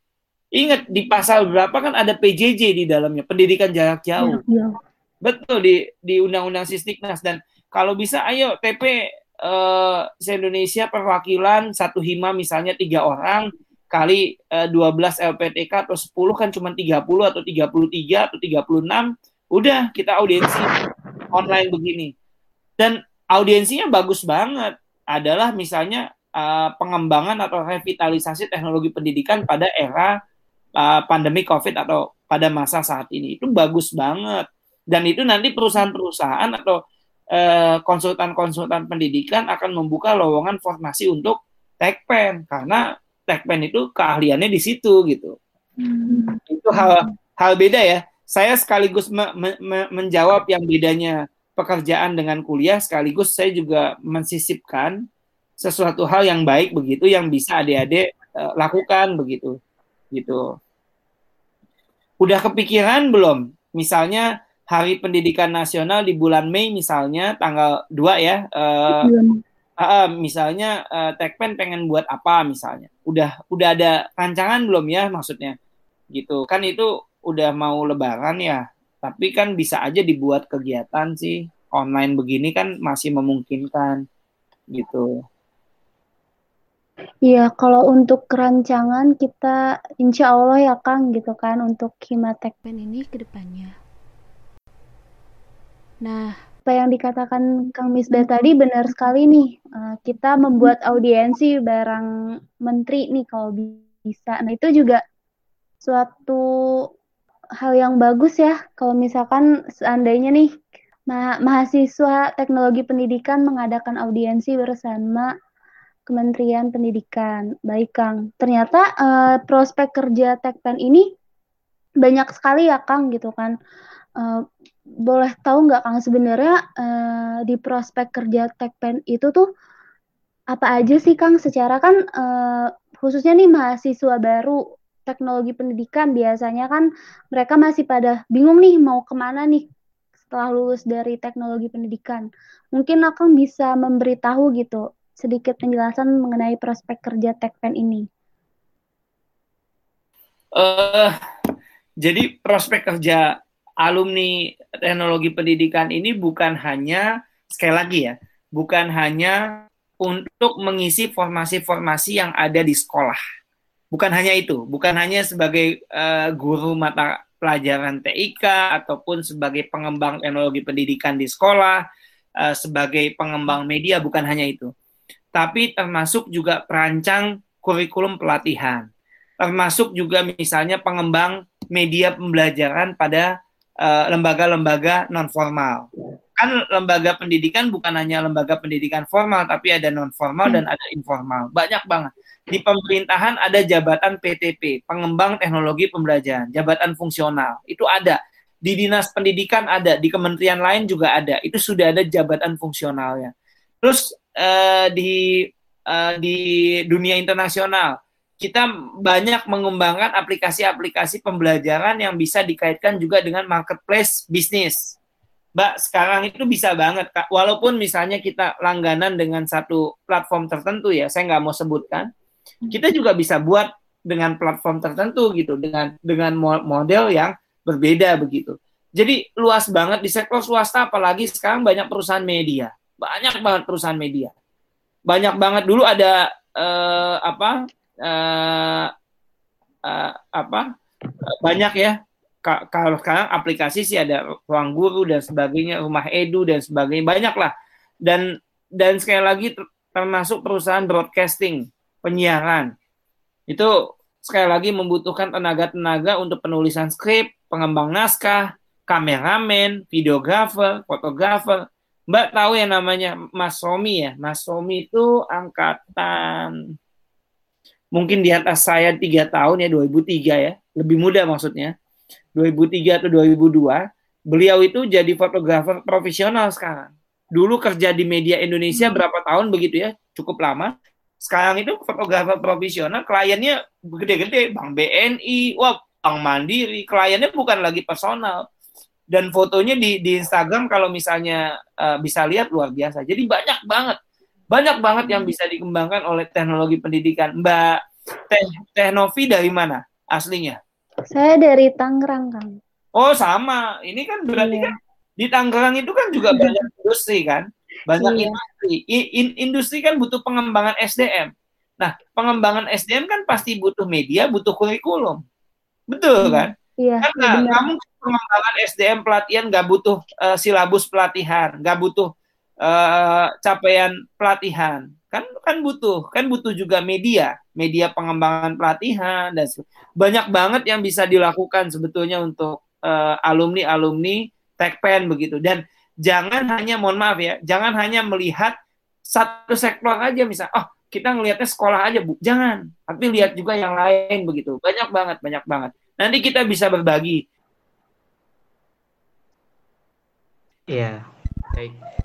Ingat di pasal berapa kan ada PJJ di dalamnya, pendidikan jarak jauh. Ya, ya. Betul di di Undang-Undang Sisdiknas dan kalau bisa ayo TP eh, Indonesia perwakilan satu hima misalnya tiga orang kali uh, 12 LPTK atau 10 kan cuma 30 atau 33 atau 36 udah kita audiensi online begini. Dan audiensinya bagus banget. Adalah misalnya uh, pengembangan atau revitalisasi teknologi pendidikan pada era uh, pandemi COVID atau pada masa saat ini. Itu bagus banget. Dan itu nanti perusahaan-perusahaan atau eh, konsultan-konsultan pendidikan akan membuka lowongan formasi untuk Tekpen karena Tekpen itu keahliannya di situ gitu hmm. itu hal hal beda ya saya sekaligus me, me, me, menjawab yang bedanya pekerjaan dengan kuliah sekaligus saya juga mensisipkan sesuatu hal yang baik begitu yang bisa adik-adik uh, lakukan begitu gitu. Udah kepikiran belum? Misalnya Hari Pendidikan Nasional di bulan Mei misalnya tanggal 2 ya. Uh, uh, misalnya uh, Tekpen pengen buat apa misalnya. Udah udah ada rancangan belum ya maksudnya? Gitu. Kan itu udah mau lebaran ya. Tapi kan bisa aja dibuat kegiatan sih. Online begini kan masih memungkinkan gitu. Iya, kalau untuk kerancangan kita insya Allah ya Kang gitu kan untuk Himatekpen ini ke depannya. Nah, apa yang dikatakan Kang Misbah tadi benar sekali nih. Uh, kita membuat audiensi barang menteri nih kalau bisa. Nah, itu juga suatu hal yang bagus ya kalau misalkan seandainya nih ma mahasiswa teknologi pendidikan mengadakan audiensi bersama Kementerian Pendidikan. Baik, Kang. Ternyata uh, prospek kerja Tekpen ini banyak sekali ya, Kang, gitu kan. Uh, boleh tahu nggak, Kang, sebenarnya uh, di prospek kerja Tekpen itu tuh apa aja sih, Kang? Secara kan uh, khususnya nih mahasiswa baru teknologi pendidikan biasanya kan mereka masih pada bingung nih mau ke mana nih setelah lulus dari teknologi pendidikan. Mungkin Akang bisa memberitahu gitu sedikit penjelasan mengenai prospek kerja Tekpen ini? Uh, jadi prospek kerja alumni teknologi pendidikan ini bukan hanya sekali lagi ya, bukan hanya untuk mengisi formasi-formasi yang ada di sekolah. Bukan hanya itu, bukan hanya sebagai uh, guru mata pelajaran TIK ataupun sebagai pengembang teknologi pendidikan di sekolah, uh, sebagai pengembang media, bukan hanya itu tapi termasuk juga perancang kurikulum pelatihan, termasuk juga misalnya pengembang media pembelajaran pada lembaga-lembaga non formal. Kan lembaga pendidikan bukan hanya lembaga pendidikan formal, tapi ada non formal hmm. dan ada informal. Banyak banget. Di pemerintahan ada jabatan PTP, pengembang teknologi pembelajaran, jabatan fungsional. Itu ada. Di dinas pendidikan ada, di kementerian lain juga ada. Itu sudah ada jabatan fungsionalnya. Terus uh, di uh, di dunia internasional kita banyak mengembangkan aplikasi-aplikasi pembelajaran yang bisa dikaitkan juga dengan marketplace bisnis. Mbak, sekarang itu bisa banget, Kak. Walaupun misalnya kita langganan dengan satu platform tertentu ya, saya nggak mau sebutkan, kita juga bisa buat dengan platform tertentu gitu, dengan dengan model yang berbeda begitu. Jadi luas banget di sektor swasta, apalagi sekarang banyak perusahaan media, banyak banget perusahaan media banyak banget dulu ada uh, apa uh, apa banyak ya. Kalau sekarang aplikasi sih ada ruang guru dan sebagainya rumah edu dan sebagainya banyak lah dan dan sekali lagi termasuk perusahaan broadcasting penyiaran. Itu sekali lagi membutuhkan tenaga-tenaga untuk penulisan skrip pengembang naskah kameramen videografer fotografer. Mbak tahu yang namanya Mas Romi ya. Mas Romi itu angkatan mungkin di atas saya tiga tahun ya 2003 ya, lebih muda maksudnya. 2003 atau 2002. Beliau itu jadi fotografer profesional sekarang. Dulu kerja di media Indonesia hmm. berapa tahun begitu ya, cukup lama. Sekarang itu fotografer profesional, kliennya gede-gede, Bank BNI, wah Bank Mandiri, kliennya bukan lagi personal, dan fotonya di di Instagram kalau misalnya uh, bisa lihat luar biasa. Jadi banyak banget, banyak banget yang bisa dikembangkan oleh teknologi pendidikan. Mbak Teh Teh Novi dari mana? aslinya? Saya dari Tangerang, Kang. Oh, sama. Ini kan berarti iya. kan di Tangerang itu kan juga banyak industri kan? Banyak iya. industri. in, industri kan butuh pengembangan SDM. Nah, pengembangan SDM kan pasti butuh media, butuh kurikulum. Betul hmm. kan? Iya. Karena iya kamu pengembangan SDM pelatihan nggak butuh uh, silabus pelatihan, nggak butuh uh, capaian pelatihan. Kan kan butuh, kan butuh juga media, media pengembangan pelatihan dan banyak banget yang bisa dilakukan sebetulnya untuk uh, alumni-alumni Tekpen begitu. Dan jangan hanya mohon maaf ya, jangan hanya melihat satu sektor aja misal, oh kita ngelihatnya sekolah aja bu, jangan, tapi lihat juga yang lain begitu. Banyak banget, banyak banget. Nanti kita bisa berbagi. Iya, baik.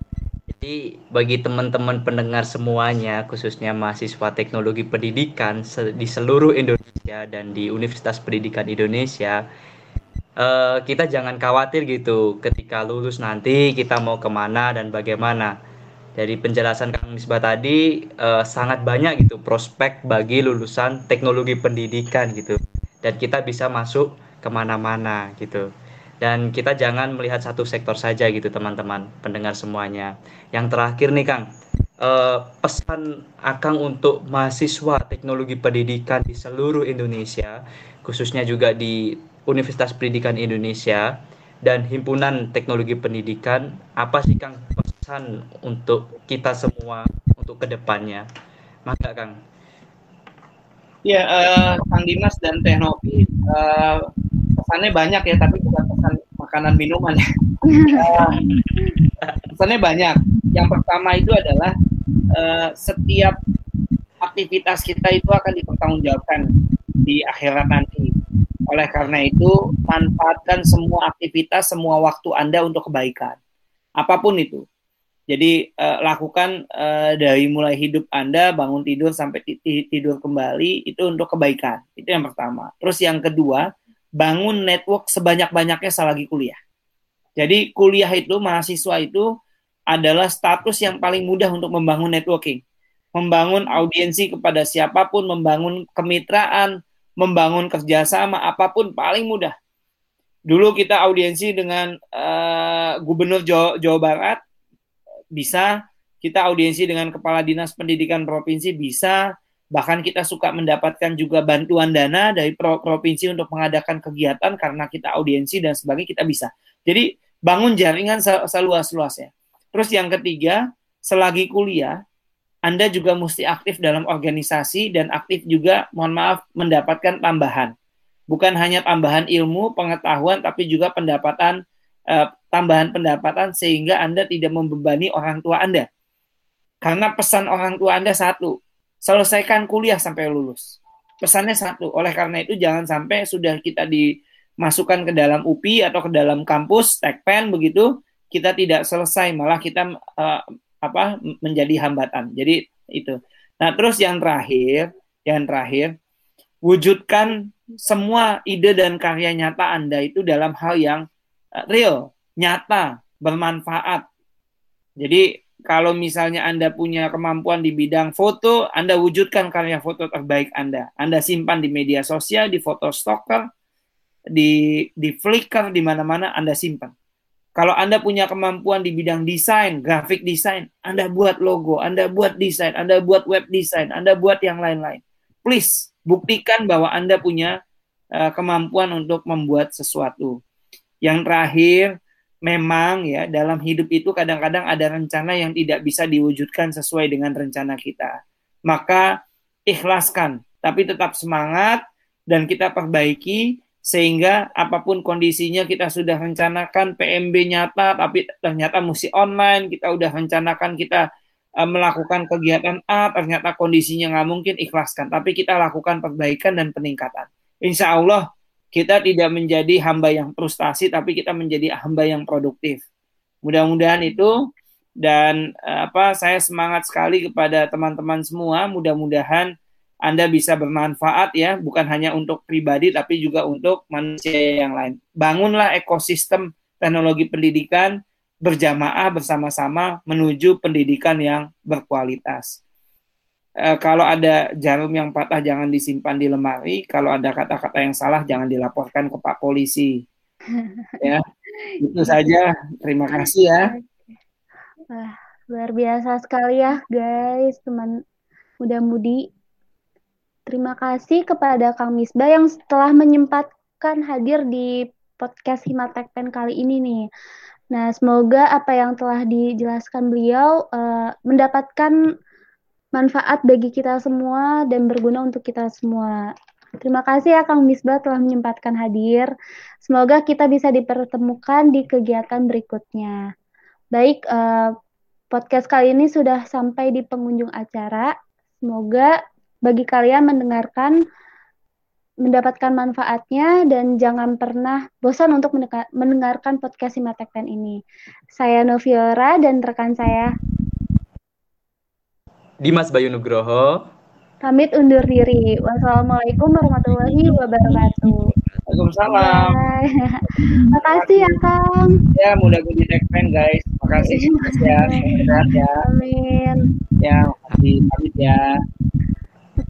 Jadi bagi teman-teman pendengar semuanya, khususnya mahasiswa teknologi pendidikan di seluruh Indonesia dan di Universitas Pendidikan Indonesia, uh, kita jangan khawatir gitu. Ketika lulus nanti kita mau ke mana dan bagaimana. Dari penjelasan Kang Misbah tadi uh, sangat banyak gitu prospek bagi lulusan teknologi pendidikan gitu, dan kita bisa masuk ke mana-mana gitu dan kita jangan melihat satu sektor saja gitu teman-teman pendengar semuanya. Yang terakhir nih Kang eh, pesan Akang untuk mahasiswa teknologi pendidikan di seluruh Indonesia khususnya juga di Universitas Pendidikan Indonesia dan himpunan teknologi pendidikan apa sih Kang pesan untuk kita semua untuk ke depannya maka Kang? Ya, uh, Kang Dimas dan Teh Novi, uh, pesannya banyak ya, tapi bukan pesan makanan minuman ya. uh, pesannya banyak. Yang pertama itu adalah uh, setiap aktivitas kita itu akan dipertanggungjawabkan di akhirat nanti. Oleh karena itu, manfaatkan semua aktivitas, semua waktu Anda untuk kebaikan. Apa pun itu. Jadi uh, lakukan uh, dari mulai hidup Anda bangun tidur sampai tidur kembali itu untuk kebaikan. Itu yang pertama. Terus yang kedua, bangun network sebanyak-banyaknya selagi kuliah. Jadi kuliah itu mahasiswa itu adalah status yang paling mudah untuk membangun networking. Membangun audiensi kepada siapa pun, membangun kemitraan, membangun kerjasama, apa pun paling mudah. Dulu kita audiensi dengan uh, Gubernur Jawa, Jawa Barat, bisa, kita audiensi dengan kepala dinas pendidikan provinsi bisa, bahkan kita suka mendapatkan juga bantuan dana dari provinsi untuk mengadakan kegiatan karena kita audiensi dan sebagainya kita bisa. Jadi bangun jaringan seluas-luasnya. Terus yang ketiga, selagi kuliah, Anda juga mesti aktif dalam organisasi dan aktif juga, mohon maaf, mendapatkan tambahan. Bukan hanya tambahan ilmu, pengetahuan, tapi juga pendapatan uh, tambahan pendapatan sehingga Anda tidak membebani orang tua Anda. Karena pesan orang tua Anda satu, selesaikan kuliah sampai lulus. Pesannya satu. Oleh karena itu jangan sampai sudah kita dimasukkan ke dalam UPI atau ke dalam kampus tekpen begitu, kita tidak selesai malah kita uh, apa menjadi hambatan. Jadi itu. Nah, terus yang terakhir, yang terakhir wujudkan semua ide dan karya nyata Anda itu dalam hal yang uh, real, nyata, bermanfaat. Jadi kalau misalnya Anda punya kemampuan di bidang foto, Anda wujudkan karya foto terbaik Anda. Anda simpan di media sosial, di foto stoker, di di Flickr, di mana-mana Anda simpan. Kalau Anda punya kemampuan di bidang desain, grafik desain, Anda buat logo, Anda buat desain, Anda buat web desain, Anda buat yang lain-lain. Please buktikan bahwa Anda punya uh, kemampuan untuk membuat sesuatu. Yang terakhir, memang ya dalam hidup itu kadang-kadang ada rencana yang tidak bisa diwujudkan sesuai dengan rencana kita. Maka ikhlaskan, tapi tetap semangat dan kita perbaiki sehingga apa pun kondisinya kita sudah rencanakan PMB nyata tapi ternyata mesti online, kita udah rencanakan kita uh, melakukan kegiatan A, ternyata kondisinya nggak mungkin ikhlaskan, tapi kita lakukan perbaikan dan peningkatan. Insya Allah kita tidak menjadi hamba yang frustasi tapi kita menjadi hamba yang produktif. Mudah-mudahan itu dan eh, apa saya semangat sekali kepada teman-teman semua, mudah-mudahan Anda bisa bermanfaat ya, bukan hanya untuk pribadi tapi juga untuk manusia yang lain. Bangunlah ekosistem teknologi pendidikan berjamaah bersama-sama menuju pendidikan yang berkualitas. Uh, kalau ada jarum yang patah jangan disimpan di lemari, kalau ada kata-kata yang salah jangan dilaporkan ke Pak Polisi. ya, itu saja. Terima kasih ya. Wah, luar biasa sekali ya, guys, teman muda-mudi. Terima kasih kepada Kang Misbah yang setelah menyempatkan hadir di podcast Himatekpen kali ini nih. Nah, semoga apa yang telah dijelaskan beliau uh, mendapatkan manfaat bagi kita semua dan berguna untuk kita semua. Terima kasih ya Kang Misbah telah menyempatkan hadir. Semoga kita bisa dipertemukan di kegiatan berikutnya. Baik, uh, podcast kali ini sudah sampai di pengunjung acara. Semoga bagi kalian mendengarkan mendapatkan manfaatnya dan jangan pernah bosan untuk mendengarkan podcast Simatekpen ini. Saya Noviora dan rekan saya Dimas Bayu Nugroho. Pamit undur diri. Wassalamualaikum warahmatullahi wabarakatuh. Waalaikumsalam. Terima kasih ya Kang. Ya mudah jadi Tekpen guys. Terima kasih ya. ya. Amin. Ya, makasih pamit ya.